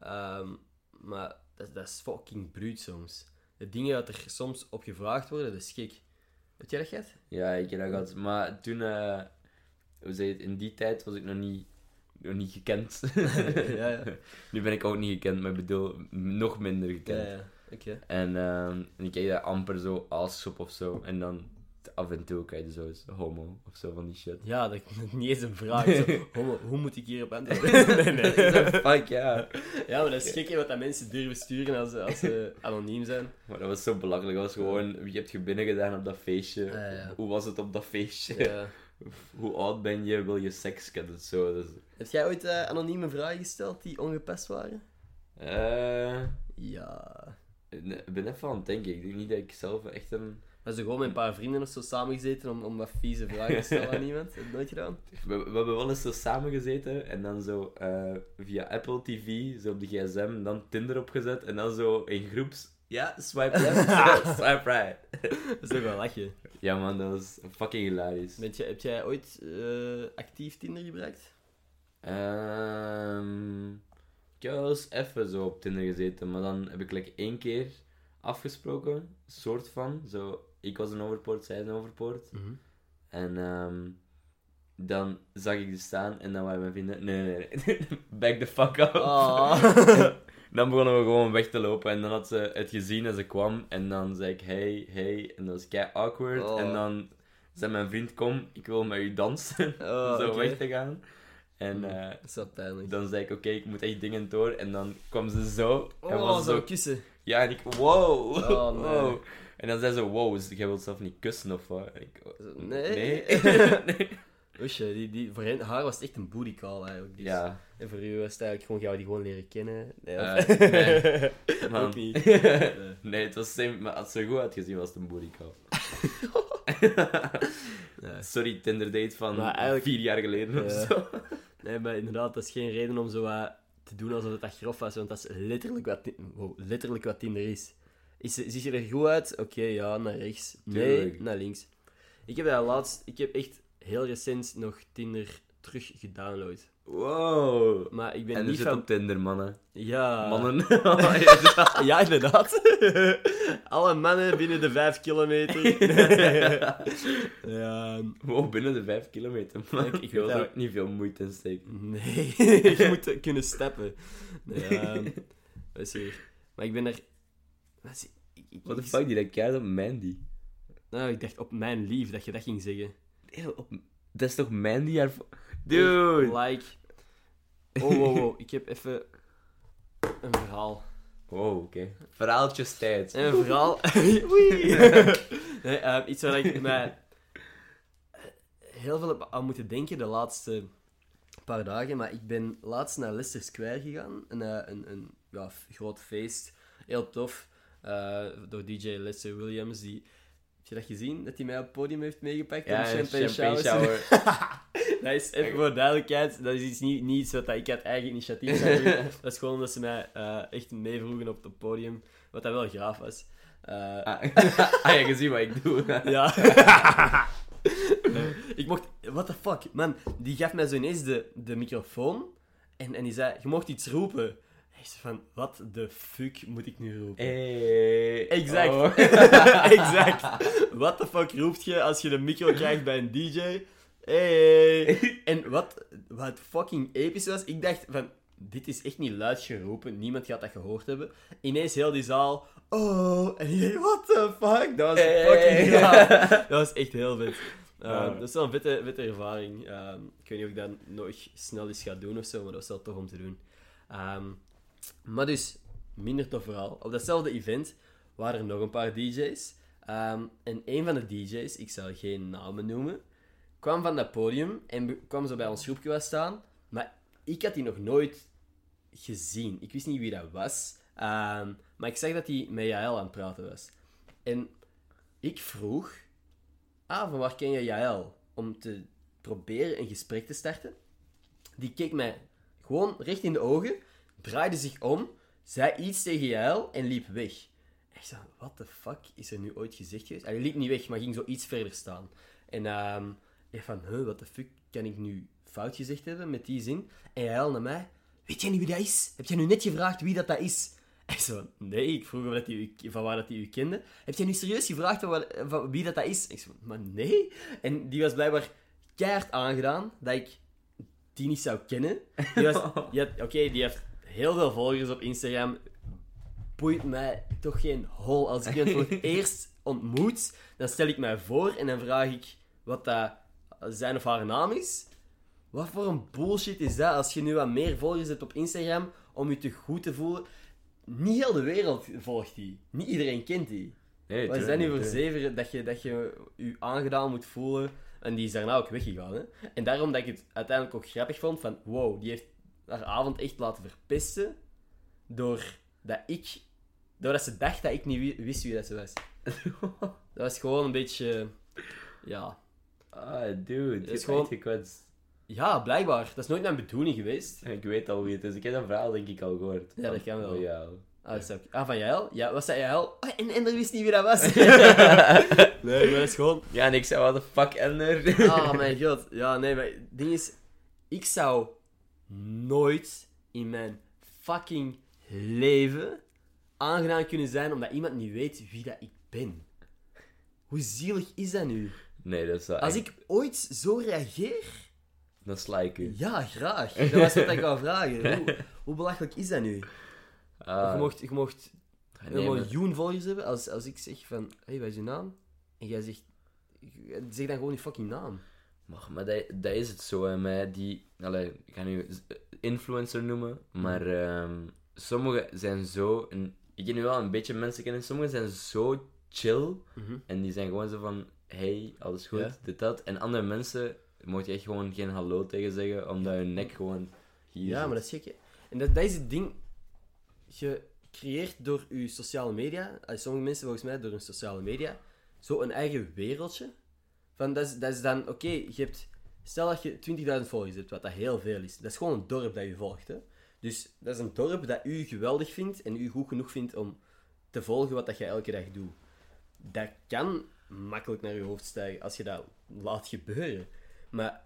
Ehm, maar dat, dat is fucking bruut soms. De dingen dat er soms op gevraagd worden, dat is gek. Heb jij dat gehad? Ja, ik heb dat gehad. Maar toen, eh, hoe je het, in die tijd was ik nog niet, nog niet gekend. ja, ja. nu ben ik ook niet gekend, maar ik bedoel, nog minder gekend. Ja, ja. En, en ik kreeg dat amper zo aasschop of zo. En dan af en toe krijg je zo eens homo of zo van die shit. Ja, dat is niet eens een vraag. Zo, hoe, hoe moet ik hierop antwoorden? nee, nee. Fuck ja. Ja, maar dat is gek hè, wat dat mensen durven sturen als, ze- als ze anoniem zijn. Maar dat was zo belachelijk. Dat was gewoon, wie heb je binnen gedaan op dat feestje? Ja. Hoe was het op dat feestje? Ja. Hoe oud ben je? Wil je seks? Het zo. Dus, Heb jij ooit eh, anonieme vragen gesteld die ongepast waren? eh, Ja. ik ben even aan het denken. Ik denk niet dat ik zelf echt een... We zijn gewoon met een paar vrienden of zo samengezeten om, om wat vieze vragen te stellen aan iemand. Heb je nooit gedaan? We, we hebben wel eens zo samengezeten en dan zo eh, via Apple TV, zo op de gsm, dan Tinder opgezet en dan zo in groeps... Ja, swipe left, swipe right. Dat is toch wel lachen. Ja man, dat was fucking hilarisch. Bent jij, heb jij ooit eh, actief Tinder gebruikt? Ehm ik heb wel eens even zo op Tinder gezeten, maar dan heb ik like één keer afgesproken, soort van. Zo, ik was een overpoort, zij een overpoort. En ehm, dan zag ik die staan en dan waren mijn vrienden, nee, nee, nee, back the fuck up. Oh. Dan begonnen we gewoon weg te lopen en dan had ze het gezien en ze kwam en dan zei ik hey, hey en dat was kei awkward. Oh. En dan zei mijn vriend kom, ik wil met u dansen, Oh, zo weg te gaan. En eh, wel pijnlijk. dan zei ik oké, ik moet echt dingen door en dan kwam ze zo en Oh, was zo zo, kussen. ja en ik wow, Oh, nee. wow. En dan zei ze wow, dus jij wilt zelf niet kussen of wat? Ik, oh, Nee. nee. Oesje, die, die, voor hen, haar was het echt een booty call eigenlijk. Dus. ja, En voor u was het eigenlijk gewoon, gaan we die gewoon leren kennen? Nee, of- Eh, nee. man. Ook niet. nee, het was same, maar als ze goed had gezien was het een booty call. Nee. Sorry, Tinder date van vier jaar geleden of zo. Nee, maar inderdaad, dat is geen reden om zo wat te doen alsof het dat grof was, want dat is letterlijk wat, wow, letterlijk wat Tinder is. Is ziet je er goed uit? Oké, ja, naar rechts. Nee, Tuurlijk. naar links. Ik heb dat laatst, ik heb echt heel recent nog Tinder terug gedownload. Wow. Maar ik ben En niet zit van... op Tinder, mannen. Ja. Mannen. Ja, inderdaad. Alle mannen binnen de vijf kilometer. ja, wow, binnen de vijf kilometer, man. Ik- wil er dat- ook niet veel moeite in steken. Nee, je moet kunnen steppen. Ehm, wat is hier? Maar ik ben er... Wat What the ik- fuck, die keihard op Mandy? Nou, ik dacht op mijn lief dat je dat ging zeggen. Eeuw, op... Dat is toch Mandy haar... Dude! Like... Oh, wow, wow. Ik heb even een verhaal. Wow, oké. Verhaaltjes tijd. Een verhaal... Nee, ehm, iets waar ik mij heel veel heb aan moeten denken de laatste paar dagen. Maar ik ben laatst naar Leicester Square gegaan. Een, eh, een, een ja, groot feest. Heel tof. Eh, door DJ Lester Williams. Die, heb je dat gezien? Dat hij mij op het podium heeft meegepakt? Ja, een champagne, champagne shower. Dat is even voor duidelijkheid, dat is iets niet, niet iets wat ik uit eigen initiatief zou doen. dat is gewoon omdat ze mij eh, echt meevroegen op het podium, wat dat wel graaf was. Eh, Ah, ah, ja, gezien wat ik doe. ja. ik mocht... What the fuck? Man, die gaf mij zo ineens de, de microfoon en, en die zei, je mocht iets roepen. Van, wat de fuck moet ik nu roepen? Hey. Exact. Oh. exact. What the fuck roept je als je de micro krijgt bij een DJ? Hey. En wat, wat fucking episch was, ik dacht van, dit is echt niet luid geroepen, niemand gaat dat gehoord hebben. Ineens heel die zaal, oh, en iedereen, what the fuck? Dat was Hey. fucking. Dat was echt heel vet. Uh, Ja. Dat is wel een vette, vette ervaring. Ehm, ik weet niet of ik dat nog snel eens ga doen of zo, maar dat was wel tof om te doen. Ehm, maar dus, minder tof verhaal. Op datzelfde event waren er nog een paar DJ's. Ehm, en een van de DJ's, ik zal geen namen noemen, kwam van dat podium en kwam zo bij ons groepje staan. Maar ik had die nog nooit gezien. Ik wist niet wie dat was. Ehm, maar ik zag dat hij met Jaël aan het praten was. En ik vroeg... Ah, van waar ken je Jaël? Om te proberen een gesprek te starten. Die keek mij gewoon recht in de ogen, draaide zich om, zei iets tegen Jael en liep weg. Ik zei, what the fuck is er nu ooit gezegd geweest? Hij liep niet weg, maar ging zo iets verder staan. En ehm ik van, huh, what the fuck kan ik nu fout gezegd hebben met die zin? En Jael naar mij, weet jij niet wie dat is? Heb jij nu net gevraagd wie dat, dat is? Ik zo, nee, ik vroeg dat die van waar dat hij u kende. Heb jij nu serieus gevraagd van, wat- van wie dat, dat is? Ik zo, maar nee. En die was blijkbaar keihard aangedaan dat ik die niet zou kennen. Die was, die had- Oké, die heeft heel veel volgers op Instagram. Boeit mij toch geen hol. Als ik iemand voor het eerst ontmoet, dan stel ik mij voor en dan vraag ik wat dat zijn of haar naam is. Wat voor een bullshit is dat als je nu wat meer volgers hebt op Instagram om je te goed te voelen? Niet heel de wereld volgt die. Niet iedereen kent die. Nee, Wat is dat nu voor zeven dat je, dat je je aangedaan moet voelen? En die is daarna ook weggegaan. Hè? En daarom dat ik het uiteindelijk ook grappig vond van... Wow, die heeft haar avond echt laten verpesten. Doordat ik... Doordat ze dacht dat ik niet wi- wist wie dat ze was. Dat was gewoon een beetje... Ja... Ah, dude. Het is gewoon- gekwetst. Ja, blijkbaar. Dat is nooit mijn bedoeling geweest. Ik weet al wie het is. Ik heb dat verhaal denk ik al gehoord. Ja, dat kan wel. Ja. Ah, dat ah van Jael? Ja, was dat Jael? Ah, en Ender wist niet wie dat was. nee, maar dat is gewoon... Ja, en ik zei, what the fuck, Ender? Oh mijn god. Ja, nee, maar het ding is... Ik zou nooit in mijn fucking leven aangedaan kunnen zijn omdat iemand niet weet wie dat ik ben. Hoe zielig is dat nu? Nee, dat is wel Als echt- ik ooit zo reageer... Dan sla ik u. Ja, graag. Dat was wat ik wou vragen. Hoe, hoe belachelijk is dat nu? Ah, Je mocht, je mocht nee, een maar- miljoen volgers hebben als, als ik zeg van... Hé, hey, wat is je naam? En jij zegt... Zeg dan gewoon je fucking naam. Maar, maar dat, dat is het zo, hè, met die... Allee, ik ga nu influencer noemen, maar ehm sommigen zijn zo... En ik ken nu wel een beetje mensen kennen, sommigen zijn zo chill, Mhm. en die zijn gewoon zo van... Hey, alles goed, Ja. dit, dat. En andere mensen moet je echt gewoon geen hallo tegen zeggen, omdat hun nek gewoon hier Ja, zit. maar dat is gek, hè. En dat, dat is het ding. Je creëert door je sociale media, sommige mensen volgens mij door hun sociale media, zo een eigen wereldje. Van, dat, is, dan, oké, je hebt... Stel dat je 20.000 volgers hebt, wat dat heel veel is. Dat is gewoon een dorp dat je volgt, hè. Dus dat is een dorp dat u geweldig vindt en u goed genoeg vindt om te volgen wat dat je elke dag doet. Dat kan makkelijk naar je hoofd stijgen als je dat laat gebeuren. Maar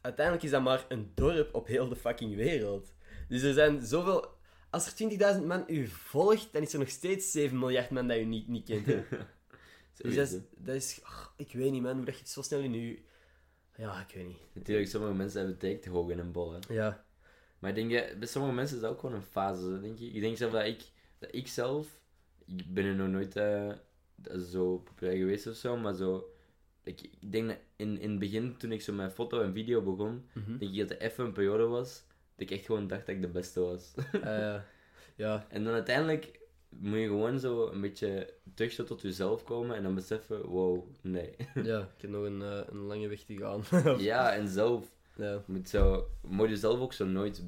uiteindelijk is dat maar een dorp op heel de fucking wereld. Dus er zijn zoveel... Als er 20.000 man u volgt, dan is er nog steeds 7 miljard man dat u niet, niet kent. dus dat is... Dat is ik weet niet, man, hoe dat je het zo snel in je... Ja, ik weet niet. Natuurlijk, sommige mensen hebben het direct hoog in een bol, hè. Ja. Maar ik denk, bij sommige mensen is dat ook gewoon een fase, denk ik. Ik denk zelf dat ik, dat ik zelf, ik ben er nog nooit eh, zo populair geweest of zo, maar zo, ik, ik denk dat in, in het begin, toen ik zo met foto en video begon, Mhm. denk ik dat het even een periode was, dat ik echt gewoon dacht dat ik de beste was. Eh, ja. en dan uiteindelijk moet je gewoon zo een beetje terug tot jezelf komen en dan beseffen, wow, nee. ja, ik heb nog een, eh, een lange weg te gaan. ja, en zelf, ja, moet, zo, je moet jezelf ook zo nooit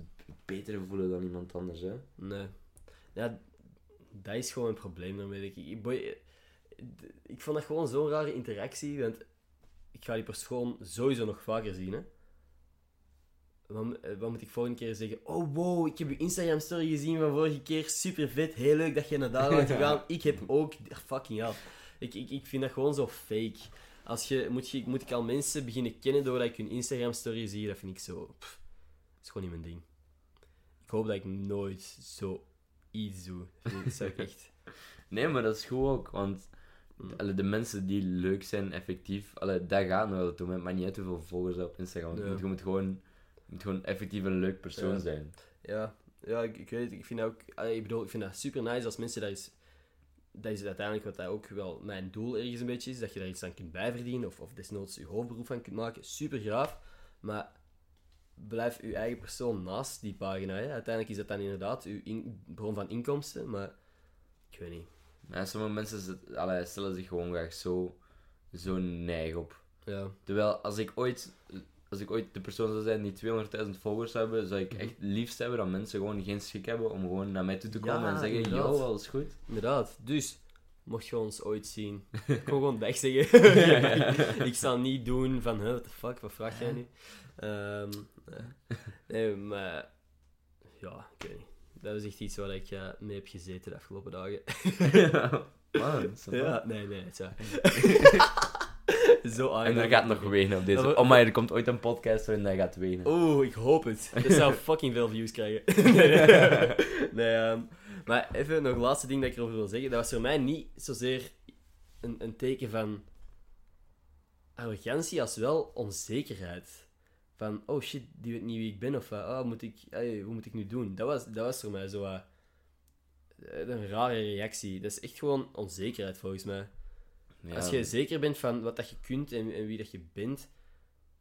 beter voelen dan iemand anders, hè. nee. Ja, dat is gewoon een probleem daarmee, denk ik. Ik, boy, ik vond dat gewoon zo'n rare interactie, want ik ga die persoon sowieso nog vaker zien, hè. Wat, eh, wat moet ik volgende keer zeggen? Oh, wow, ik heb je Instagram-story gezien van vorige keer. Super vet, heel leuk dat je naar daar bent gegaan. Ik heb ook... Fucking hell. Ik, ik, ik vind dat gewoon zo fake. Als je, moet, je, moet ik al mensen beginnen kennen doordat ik hun Instagram-story zie? Dat vind ik zo... pff, dat is gewoon niet mijn ding. Ik hoop dat ik nooit zo iets doe. Dat zou ik echt... Nee, maar dat is goed ook, want allee, de mensen die leuk zijn, effectief, allee, dat gaat nog wel toe. Het maakt niet uit hoeveel volgers op Instagram. Ja. Je, moet, gewoon, moet gewoon effectief een leuk persoon Ja. zijn. Ja, ja ik, ik weet het. Ik vind ook... Ik bedoel, ik vind dat super nice als mensen daar eens... Dat is uiteindelijk wat dat ook wel mijn doel ergens een beetje is. Dat je daar iets aan kunt bijverdienen. Of, of desnoods je hoofdberoep van kunt maken. Super graaf. Maar blijf je eigen persoon naast die pagina. Hè. Uiteindelijk is dat dan inderdaad uw in- bron van inkomsten. Maar ik weet niet. Ja, sommige mensen zet- allee, stellen zich gewoon graag zo, zo neig op. Ja, Terwijl, als ik ooit, als ik ooit de persoon zou zijn die 200.000 volgers zou hebben, zou ik Mhm. echt liefst hebben dat mensen gewoon geen schik hebben om gewoon naar mij toe te Ja, komen en zeggen, inderdaad. yo, alles goed. inderdaad. Dus, mocht je ons ooit zien... Ik gewoon dag zeggen. ik, ik zal niet doen van... Huh, what the fuck, wat vraag jij nu? Ehm, nee. nee, maar... Ja, ik weet niet. dat was echt iets waar ik eh, mee heb gezeten de afgelopen dagen. Man, zo ja, nee, nee, het is Zo En er gaat nog wenen op deze. Maar- Oh, maar er komt ooit een podcast waarin hij gaat wenen. Oeh, ik hoop het. Dat zou fucking veel views krijgen. nee, nee. Nee, ehm, maar even nog het laatste ding dat ik erover wil zeggen. Dat was voor mij niet zozeer een, een teken van arrogantie als wel onzekerheid. Van, oh shit, die weet niet wie ik ben. Of van, oh, moet ik, hoe moet ik nu doen? Dat was, dat was voor mij zo eh, een rare reactie. Dat is echt gewoon onzekerheid volgens mij. Ja. Als je zeker bent van wat dat je kunt en, en wie dat je bent,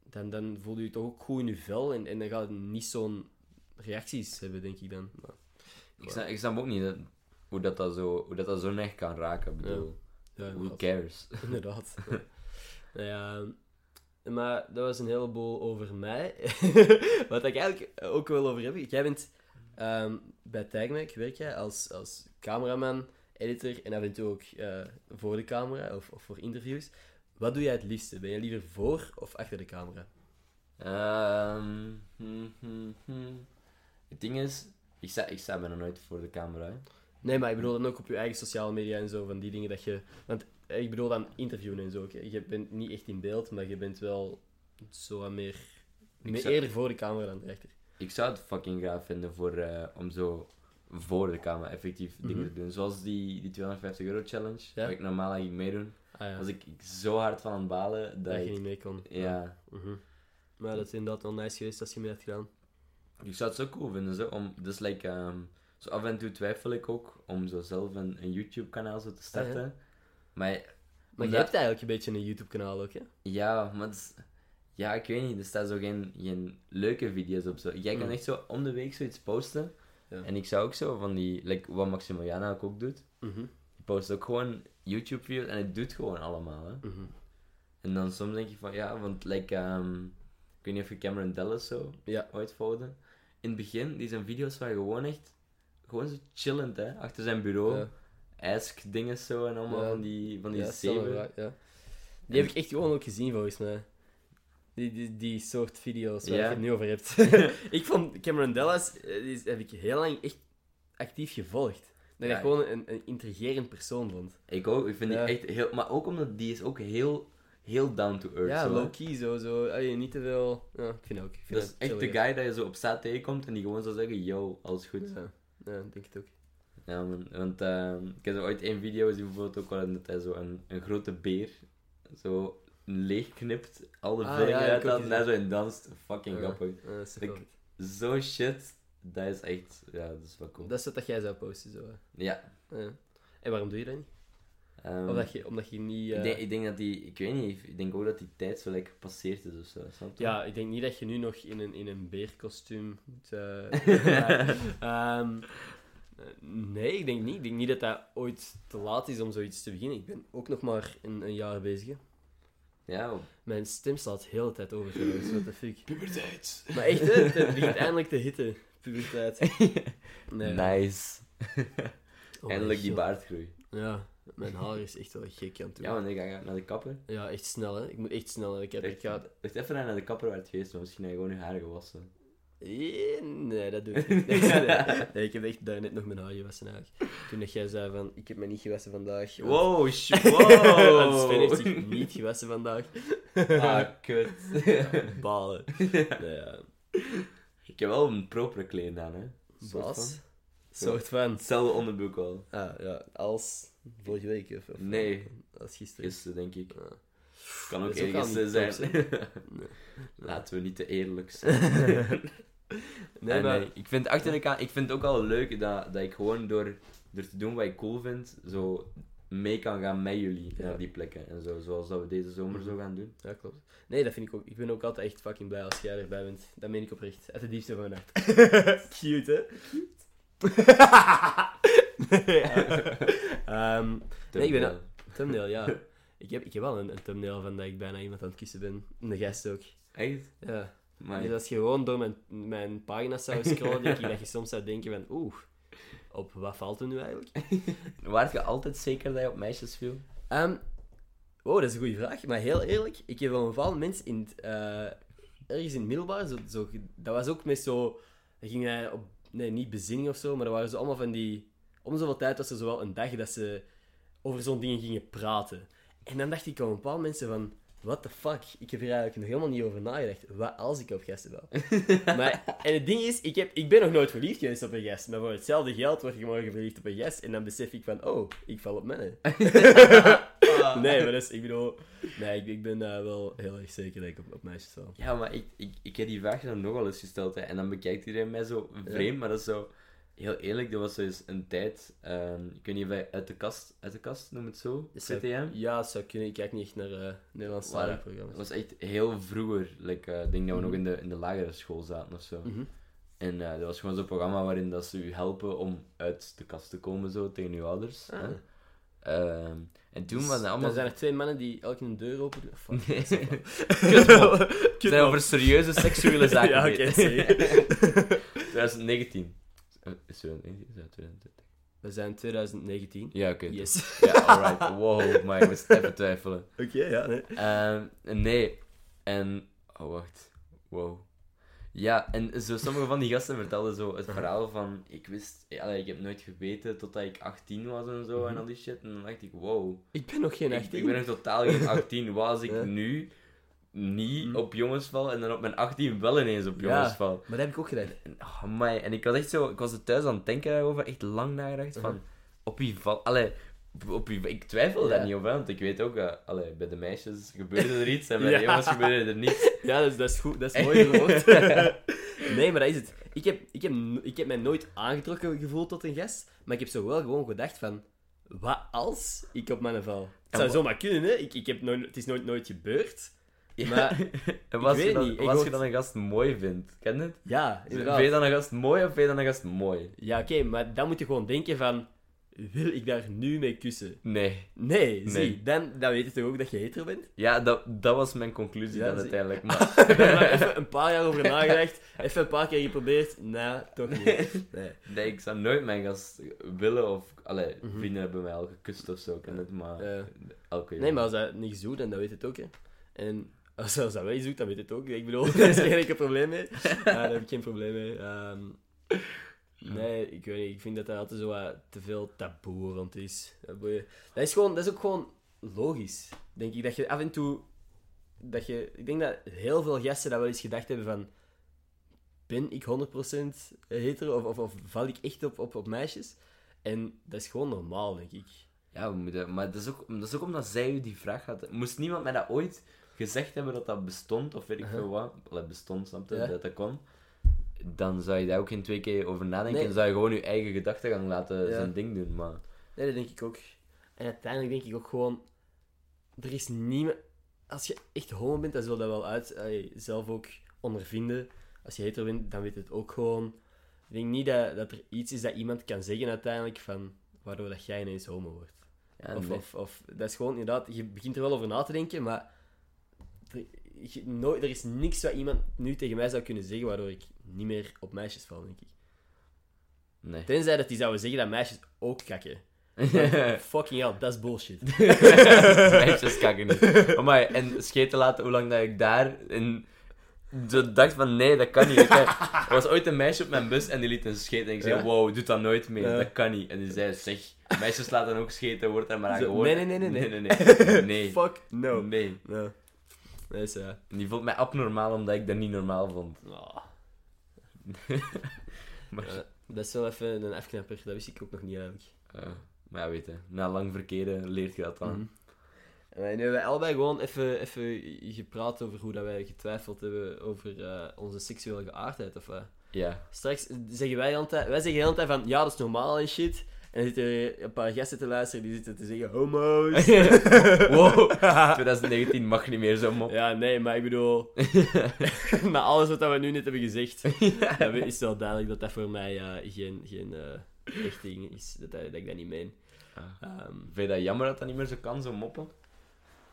dan, dan voel je je toch ook goed in je vel en, en dan gaat je niet zo'n reacties hebben, denk ik dan. Maar, Ik snap, ik snap ook niet dat, hoe, dat, dat zo, hoe dat, dat zo echt kan raken. Bedoel, ja, who cares? Inderdaad. Nou ja, maar dat was een heleboel over mij. Wat ik eigenlijk ook wel over heb. Jij bent ehm, bij Tagmac, werk jij als, als cameraman, editor en af en toe ook eh, voor de camera of, of voor interviews. Wat doe jij het liefste? Ben je liever voor of achter de camera? Ehm, hmm, hmm, hmm. Het ding is, ik sta, ik sta bijna nooit voor de camera. hè. Nee, maar ik bedoel dan ook op je eigen sociale media en zo, van die dingen dat je... Want eh, ik bedoel dan interviewen en zo. Je bent niet echt in beeld, maar je bent wel zo wat meer... meer zou- eerder voor de camera dan erachter. Ik zou het fucking gaaf vinden voor, eh, om zo voor de camera effectief dingen Mhm. te doen. Zoals die, die 250 euro challenge, Ja. waar ik normaal eigenlijk meedoen. Ah ja, Was ik zo hard van aan het balen dat, dat je ik... niet mee kon. Ja, Mhm. Maar dat is inderdaad wel nice geweest als je mee had gedaan. ik zou het zo cool vinden. Zo, om, dus like, ehm, zo af en toe twijfel ik ook om zo zelf een, een YouTube kanaal zo te starten. Maar Maar je hebt eigenlijk een beetje een YouTube-kanaal ook, hè? Ja, maar is- ja, ik weet niet, er staan zo geen, geen leuke video's op. Zo. Jij kan Mm. echt zo om de week zoiets posten. Ja. En ik zou ook zo van die, like, wat Maximiliana ook, doet. Mhm. Die post ook gewoon YouTube-video's en het doet gewoon allemaal. Hè. Mhm. En dan soms denk je van ja, want like, ehm, ik weet niet of je Cameron Dallas zo Ja. ooit volgde. In het begin, die zijn video's waren gewoon echt, gewoon zo chillend hè, achter zijn bureau. Ja. Ask dingen zo en allemaal van die, van die Ja, zeven. Die heb ik echt gewoon ook gezien, volgens mij. Die, die, die soort video's waar Ja. je het nu over hebt. ik vond Cameron Dallas, eh, die heb ik heel lang echt actief gevolgd. Dat ik Ja. gewoon een, een intrigerend persoon vond. Ik ook, ik vind Ja. die echt heel, maar ook omdat die is ook heel, heel down to earth. Ja, low-key zo. zo allee, niet te veel... Ja, ik vind ook. Ik vind Dat is echt de guy dat je zo op straat tegenkomt en die gewoon zou zeggen, yo, alles goed. Ja, Ja, ja ik denk het ook. man, want ehm, ik heb zo ooit één video gezien bijvoorbeeld ook waarin dat hij zo een, een grote beer zo leegknipt, al de Ah, vulling ja, gezien. hij zo in danst. Fucking Ja. grappig. Ja. Zo shit, dat is echt, ja, dat is wel cool. Dat is wat dat jij zou posten, zo. Ja. En waarom doe je dat niet? ehm, Omdat je, omdat je niet... eh, ik, denk, ik denk dat die, ik weet niet, ik denk ook dat die tijd zo lekker gepasseerd is of zo. Ja, ik denk niet dat je nu nog in een, in een beerkostuum moet... eh. Ehm, eh, nee, ik denk niet. Ik denk niet dat dat ooit te laat is om zoiets te beginnen. Ik ben ook nog maar een, een jaar bezig. hè. Ja, Mijn stem slaat de hele tijd over. trouwens, What the fuck. puberteit. Maar echt, hè, het begint eindelijk te hitten. Puberteit. Nee. Nice. Oh, Eindelijk die baardgroei. Ja, mijn haar is echt wel gek aan het doen. Ja, want ik ga naar de kapper. Ja, echt snel, hè. Ik moet echt snel. hè. Ik heb... Ik Echt, ga... echt even naar de kapper waar het geweest, maar misschien heb je gewoon je haar gewassen. Eh, Nee, dat doe ik niet. Nee, nee. Nee, ik heb echt daar net nog mijn haar gewassen eigenlijk. Toen dat jij zei van, ik heb me niet gewassen vandaag. want- Wow, sh- Want Sven heeft zich wow. niet gewassen vandaag. ah, kut. Balen. Nee, ja. ik heb wel een propere kleding aan, hè. Bas. Soort van. Hetzelfde onderbroek al. Ah, ja, als vorige week of, of Nee. als gisteren. Gisteren, denk ik. Ja. Kan ook ergens zijn. top, Laten we niet te eerlijk zijn. Nee, En, maar... eh, ik vind achter de ka- ik vind het ook al leuk dat, dat ik gewoon door, door te doen wat ik cool vind, zo mee kan gaan met jullie Ja. naar die plekken. En zo, zoals dat we deze zomer zo gaan doen. Ja, klopt. Nee, dat vind ik ook. Ik ben ook altijd echt fucking blij als jij erbij bent. Dat meen ik oprecht. Uit de diepste van mijn hart. Cute, hè? nee, ja. Ehm, Nee, ik ben- Thumbnail. thumbnail, ja. Ik heb, ik heb wel een, een thumbnail van dat ik bijna iemand aan het kussen ben. En de gast ook. Echt? Ja. Maar Dus als je gewoon door mijn, mijn pagina's zou scrollen, denk ik dat je soms zou denken van... Oeh, op wat valt er nu eigenlijk? waart je altijd zeker dat je op meisjes viel? Oh, dat is een goede vraag. Maar heel eerlijk, ik heb wel een bepaald moment in het, eh, ergens in het middelbaar, zo, zo, dat was ook met zo... Dan ging hij op, Nee, niet bezinning of zo, maar er waren zo allemaal van die... Om zoveel tijd was er zowel een dag dat ze over zo'n dingen gingen praten. En dan dacht ik op een bepaald mensen van... What the fuck? Ik heb hier eigenlijk nog helemaal niet over nagedacht. Wat als ik op gasten bel? maar, en het ding is, ik, heb, ik ben nog nooit verliefd geweest op een gast. Maar voor hetzelfde geld word je morgen verliefd op een gast. En dan besef ik van, oh, ik val op mannen. nee, maar dat is, ik bedoel... Nee, ik, ik ben eh, wel heel erg zeker dat ik op, op meisjes val. Ja, maar ik, ik, ik heb die vraag dan nogal eens gesteld. Hè, en dan bekijkt iedereen mij zo vreemd, maar dat is zo heel eerlijk, dat was dus een tijd. Ehm, kun je weet niet uit de kast, uit de kast noem het zo. CTM? Ja, zou kunnen. Ik kijk niet echt naar uh, Nederlandse programma's. Het was echt heel vroeger. Eh, ik denk dat we nog mhm. in de, in de lagere school zaten of zo. Mhm. En uh, eh, dat was gewoon zo'n programma waarin dat ze u helpen om uit de kast te komen zo, tegen uw ouders. Ah. Ehm, en toen dus was allemaal... Er zijn er twee mannen die elke een deur openen. Fuck, nee. Zijn over serieuze seksuele zaken. ja, oké, 2019. Eh, is een Is dat 2020? We zijn 2019. Ja, oké. Yes. Ja, alright. Wow, maar ik moest even twijfelen. Oké, ja, nee. Ehm, nee. En... Oh, wacht. Wow. Ja, en zo, sommige van die gasten vertelden zo het mhm. verhaal van... Ik wist... Eh, ja, ik heb nooit geweten totdat ik 18 was en zo mhm. en al die shit. En dan dacht ik, wow. Ik ben nog geen 18. Ik, ik ben nog totaal geen 18. Was ik nu niet Mhm. op jongens val en dan op mijn 18 wel ineens op Ja. jongens val? Maar dat heb ik ook gedaan. En, oh, amai. en ik was echt zo... Ik was er thuis aan het denken daarover. Echt lang nagedacht van... Mhm. Op wie val... Allee... Op wie, ik twijfel Ja. daar niet op, hè, want ik weet ook, dat allee, bij de meisjes gebeurde er iets en bij Ja. de jongens gebeurde er niets. Ja, dat is, dat is goed. Dat is mooi verwoord. nee, maar dat is het. Ik heb, ik, heb, ik heb mij nooit aangetrokken gevoeld tot een gast, maar ik heb zo wel gewoon gedacht van... Wat als ik op mannen val? Het zou maar- zomaar kunnen, hè. Ik, ik heb nooit, het is nooit, nooit gebeurd. Maar was weet je dan, was je dan een gast mooi vindt, ken je het? ja, Vind inderdaad. je dan een gast mooi of vind je dan een gast mooi? Ja, oké, maar dan moet je gewoon denken van... Wil ik daar nu mee kussen? Nee. Nee, Nee. zie. Dan, dan weet je toch ook dat je hetero bent? Ja, dat, dat was mijn conclusie Ja, dan zie- uiteindelijk. Maar... Ik heb er even een paar jaar over nagedacht. Even een paar keer geprobeerd. Nee, toch niet. Nee. Nee, ik zou nooit mijn gast willen of... Allee, Mhm. vrienden hebben mij al gekust of zo, ken het, maar... Elke Nee, maar als dat niks doet, dan, dan weet het ook, hè. En als, als dat wel iets doet, dan weet het ook. Ik bedoel, daar is geen enkel probleem mee. Ja, daar heb ik geen probleem mee. Ehm, nee, ik weet niet. Ik vind dat er altijd zo wat te veel taboe rond is. Dat, is gewoon... Dat is ook gewoon logisch. Denk ik, dat je af en toe... Dat je... Ik denk dat heel veel gasten dat wel eens gedacht hebben van... Ben ik 100% hetero? Of, of, of val ik echt op, op, op meisjes? En dat is gewoon normaal, denk ik. Ja, we moeten, maar dat is, ook, dat is ook omdat zij u die vraag had. Moest niemand mij dat ooit gezegd hebben dat dat bestond, of weet ik Uh-huh. veel wat, allee, bestond, snap je, dat dat kon, dan zou je daar ook geen twee keer over nadenken Nee. en zou je gewoon je eigen gedachtegang laten zijn ding doen. Maar Nee, dat denk ik ook. En uiteindelijk denk ik ook gewoon... Er is niemand... Als je echt homo bent, dan zul je dat wel uit allee, zelf ook ondervinden. Als je hetero bent, dan weet het ook gewoon. Ik denk niet dat, dat er iets is dat iemand kan zeggen uiteindelijk van... Waardoor dat jij ineens homo wordt. ja, Of, nee. of, of... Dat is gewoon inderdaad... Je begint er wel over na te denken, maar... Er, nooit, er is niks wat iemand nu tegen mij zou kunnen zeggen waardoor ik niet meer op meisjes val, denk ik. nee. Tenzij dat die zouden zeggen dat meisjes ook kakken. Fucking hell, dat is bullshit. Meisjes kakken niet. Maar, en scheten laten, hoe lang dat ik daar zo dacht van, nee, dat kan niet. Ik, er was ooit een meisje op mijn bus en die liet een scheten. En ik zei, wow, doe dat nooit meer. Dat kan niet. En die zei, zeg, meisjes laten ook scheten, wordt daar maar aan nee, nee, nee, nee. nee. Nee, nee. nee. Fuck no. Nee. Eh, En die vond mij abnormaal omdat ik dat niet normaal vond. Maar, dat is wel even een afknapper. Dat wist ik ook nog niet eigenlijk. maar ja, weet je, na lang verkeren leert je dat dan. Mhm. En wij- nu hebben wij allebei gewoon even, even gepraat over hoe dat wij getwijfeld hebben over eh, onze seksuele geaardheid. Of, wat. Ja. Straks zeggen wij altijd, wij zeggen de hele tijd van ja, dat is normaal en shit. En dan zitten er een paar gasten te luisteren die zitten te zeggen homo's. wow, 2019 mag niet meer zo mop. Ja, nee, maar ik bedoel, na alles wat we nu net hebben gezegd, dan is het wel duidelijk dat dat voor mij geen, geen eh, echt ding is. Dat, dat ik dat niet meen. Ah. Ehm, Vind je dat jammer dat dat niet meer zo kan, zo moppen?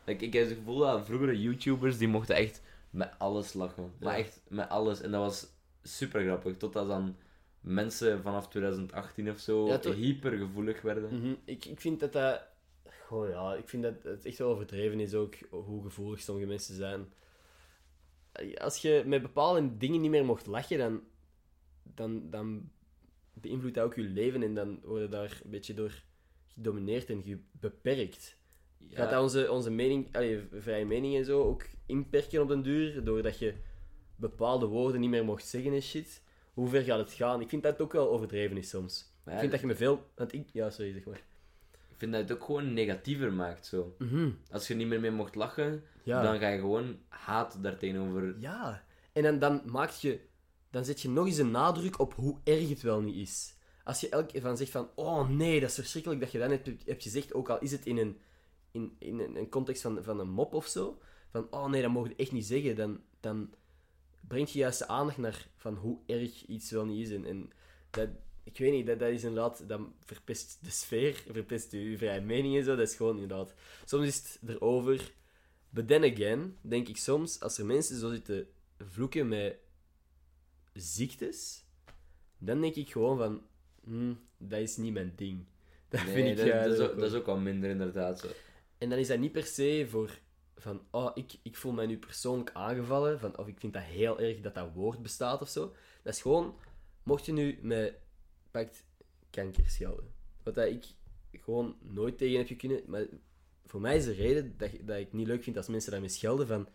Like, ik heb het gevoel dat vroegere YouTubers, die mochten echt met alles lachen. Maar Ja. echt met alles. En dat was super grappig. Totdat dan mensen vanaf 2018 of zo Ja, toch- hypergevoelig werden. mhm. ik, ik vind dat dat... Goh, ja, ik vind dat het echt wel overdreven is ook hoe gevoelig sommige mensen zijn. Als je met bepaalde dingen niet meer mocht lachen, dan, dan, dan beïnvloedt dat ook je leven en dan word je daar een beetje door gedomineerd en beperkt. Gaat dat onze, onze mening, allee, vrije mening en zo ook inperken op den duur, doordat je bepaalde woorden niet meer mocht zeggen en shit? Hoe ver gaat het gaan? Ik vind dat het ook wel overdreven is soms. Maar ik vind dat je me veel... Want ik... Ja, sorry, zeg maar. ik vind dat het ook gewoon negatiever maakt, zo. Mhm. Als je niet meer mee mocht lachen, Ja. dan ga je gewoon haat daartegenover... Ja. En dan, dan maak je... Dan zet je nog eens een nadruk op hoe erg het wel niet is. Als je elke keer van zegt van... Oh nee, dat is verschrikkelijk dat je dat net hebt, hebt gezegd. Ook al is het in een, in, in een, context van, van een mop of zo. Van, oh nee, dat mogen je echt niet zeggen. Dan, dan brengt je juist de aandacht naar van hoe erg iets wel niet is. En, en dat... Ik weet niet, dat, dat is inderdaad... Dat verpest de sfeer, verpest je vrije mening en zo. Dat is gewoon inderdaad... Soms is het erover... But then again, denk ik soms, als er mensen zo zitten vloeken met ziektes, dan denk ik gewoon van, hm, dat is niet mijn ding. Dat Nee, vind ik dat, dat, is ook dat is ook wel minder, inderdaad. Zo. En dan is dat niet per se voor van, oh, ik, ik voel mij nu persoonlijk aangevallen, van, of ik vind dat heel erg dat dat woord bestaat of zo. Dat is gewoon, mocht je nu met, pakt kanker schelden, wat dat ik gewoon nooit tegen heb kunnen, maar voor mij is de reden dat, dat ik niet leuk vind als mensen daarmee schelden van,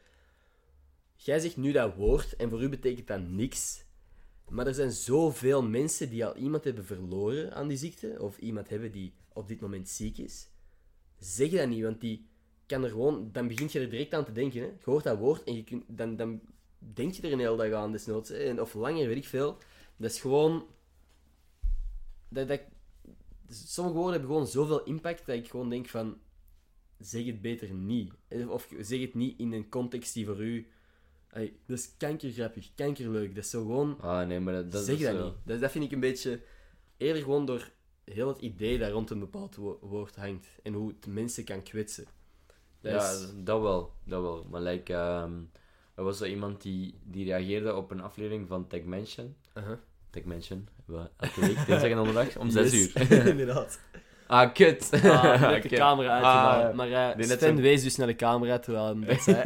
jij zegt nu dat woord en voor u betekent dat niks. Maar er zijn zoveel mensen die al iemand hebben verloren aan die ziekte, of iemand hebben die op dit moment ziek is. Zeg dat niet, want die kan er gewoon... Dan begint je er direct aan te denken. Hè. Je hoort dat woord en je kunt, dan, dan denk je er een hele dag aan, desnoods. Hè. En, of langer, weet ik veel. Dat is gewoon... Dat, dat, sommige woorden hebben gewoon zoveel impact dat ik gewoon denk van... Zeg het beter niet. Of zeg het niet in een context die voor u... Allee, dat is kankergrappig, kankerleuk. Dat is zo gewoon... Ah, nee, maar dat, dat zeg dat niet. Dat, dat vind ik een beetje... Eerder gewoon door heel het idee dat rond een bepaald wo- woord hangt. En hoe het mensen kan kwetsen. Ja, is- dat wel, dat wel. Maar like, ehm, er was zo iemand die, die reageerde op een aflevering van Tech Mansion. Aha. Tech Mansion, elke week, dinsdag en donderdag, om 6 Yes. uur. Inderdaad. ah, kut! Ah, ik heb de camera uitgedaan. Ah, maar eh Sven zo- wees dus naar de camera terwijl dat zei.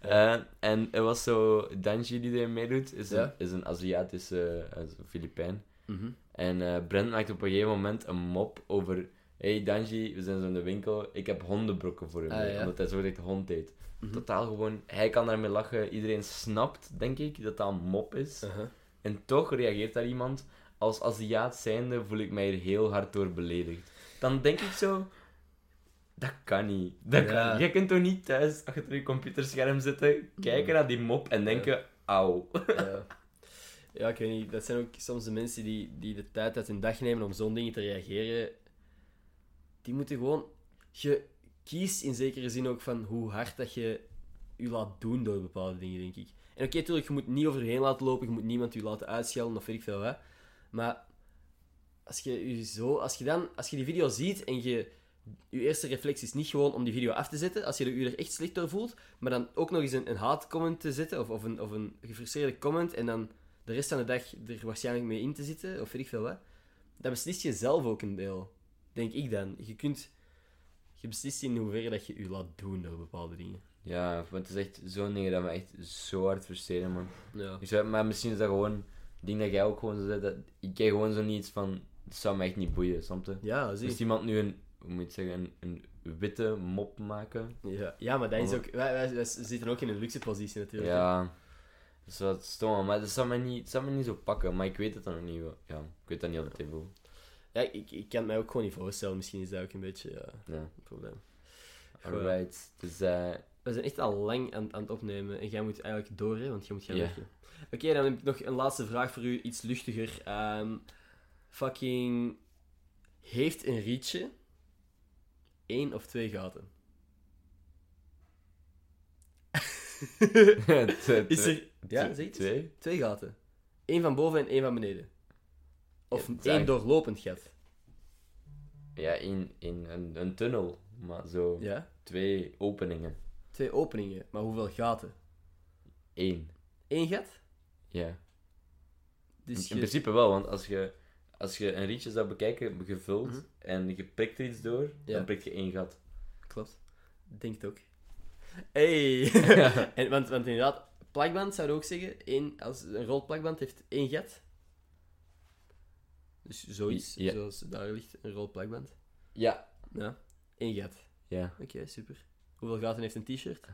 Eh, en er was zo Danji die erin meedoet, is een, is een Aziatische uh, Filipijn. Mhm. En eh, Brent maakt op een gegeven moment een mop over... Hey Danji, we zijn zo in de winkel, ik heb hondenbrokken voor hem, Ah, ja. omdat hij zo direct hond heet. Mhm. Totaal gewoon, hij kan daarmee lachen, iedereen snapt, denk ik, dat dat een mop is. Aha. En toch reageert daar iemand, als Aziat zijnde voel ik mij hier heel hard door beledigd. Dan denk ik zo, dat kan niet. Dat kan Ja. niet. Je kunt toch niet thuis achter je computerscherm zitten, kijken naar die mop en denken, auw. Ja. ja, ik weet niet. Dat zijn ook soms de mensen die, die de tijd uit hun dag nemen om zo'n dingen te reageren. Die moeten gewoon... Je kiest in zekere zin ook van hoe hard dat je je laat doen door bepaalde dingen, denk ik. En oké, tuurlijk, je moet niet over je heen laten lopen, je moet niemand je laten uitschelden of weet ik veel wat. Maar als je, je zo, als je dan, als je die video ziet en je, je eerste reflex is niet gewoon om die video af te zetten, als je er, je er echt slecht door voelt, maar dan ook nog eens een, een haatcomment te zetten, of, of, een, of een gefrustreerde comment, en dan de rest van de dag er waarschijnlijk mee in te zitten, of weet ik veel wat, dan beslist je zelf ook een deel. Denk ik dan. Je kunt... Je beslist in hoeverre dat je je laat doen door bepaalde dingen. Ja, want het is echt zo'n dingen dat me echt zo hard frustreren, man. Ja. Ik zou, maar misschien is dat gewoon, ik denk dat jij ook gewoon zo zegt, dat ik kijk gewoon zo niet van, het zou me echt niet boeien, snap je? Ja, zie. Moest iemand nu een, hoe moet je zeggen, een, een witte mop maken? Ja, ja, maar dat is ook... Wij, wij, wij zitten ook in een luxe positie natuurlijk. Ja, dat is wat stom, maar dat zou me niet, dat zou me niet zo pakken, maar ik weet het dan nog niet. Ja, ik weet dat niet altijd even. Ja, ik, ik kan het mij ook gewoon niet voorstellen. Misschien is dat ook een beetje ja, Ja, een probleem. alright. Dus, eh, We zijn echt al lang aan, aan het opnemen en jij moet eigenlijk door, hè, want jij moet gaan werken. Oké, dan heb ik nog een laatste vraag voor u, iets luchtiger. Ehm, fucking... Heeft een rietje één of twee gaten? Is er... Ja, twee- zeg iets. Twee? Twee gaten. Eén van boven en één van beneden. Of Ja, één doorlopend gat. Ja, in, in een, een tunnel, maar zo Ja? twee openingen. Twee openingen, maar hoeveel gaten? Eén. Eén gat? Ja. Dus in je... principe wel, want als je, als je een rietje zou bekijken, gevuld, Mhm. en je prikt er iets door, Ja. dan prikt je één gat. Klopt. Denk het ook. Hey! en, want, want inderdaad, plakband we ook zeggen, één, als een rood plakband heeft één gat. Dus zoiets, Ja. zoals daar ligt, een rood plakband. Ja. Ja. Eén gat. Ja. Oké, super. Hoeveel gaten heeft een t-shirt?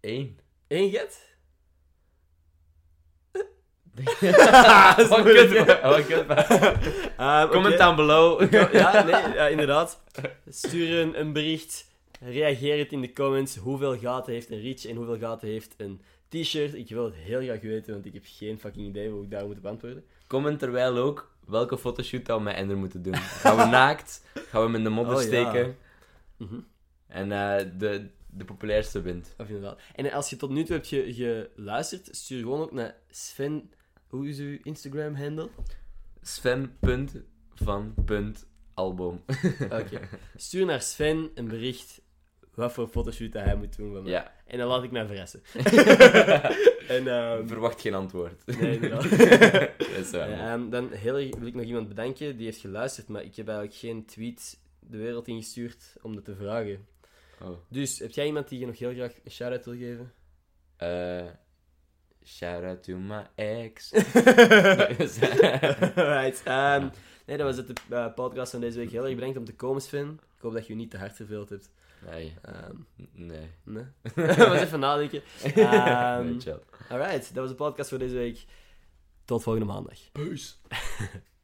Eén. Eén gat? Wat kut, kut. Ehm, Comment down below. Ja, nee, ja, inderdaad. Stuur een, een bericht. Reageer het in de comments. Hoeveel gaten heeft een reach en hoeveel gaten heeft een t-shirt? Ik wil het heel graag weten, want ik heb geen fucking idee hoe ik daar moet op antwoorden. Comment terwijl ook welke fotoshoot we met Ender moeten doen. Gaan we naakt? Gaan we hem in de modder Oh, ja. steken? Mhm. En eh, de, de populairste wint. Of inderdaad. En als je tot nu toe hebt ge- geluisterd, stuur gewoon ook naar Sven. Hoe is uw Instagram-handle? Sven.van.album. Oké. Stuur naar Sven een bericht wat voor fotoshoot dat hij moet doen mij. Ja. En dan laat ik mij verrassen. en, ehm, Verwacht geen antwoord. nee, inderdaad. Dat is waar. Ja, dan heel wil ik nog iemand bedanken die heeft geluisterd, maar ik heb eigenlijk geen tweet de wereld ingestuurd om dat te vragen. Oh. Dus, heb jij iemand die je nog heel graag een shout-out wil geven? Eh, shout out to my ex. Alright. ehm, nee, dat was het, de eh, podcast van deze week. Heel erg bedankt om te komen, Sven. Ik hoop dat je je niet te hard verveeld hebt. Nee. Ehm Nee. nee. was even nadenken. Ehm, Nee, chill. alright, dat was de podcast voor deze week. Tot volgende maandag. Peace.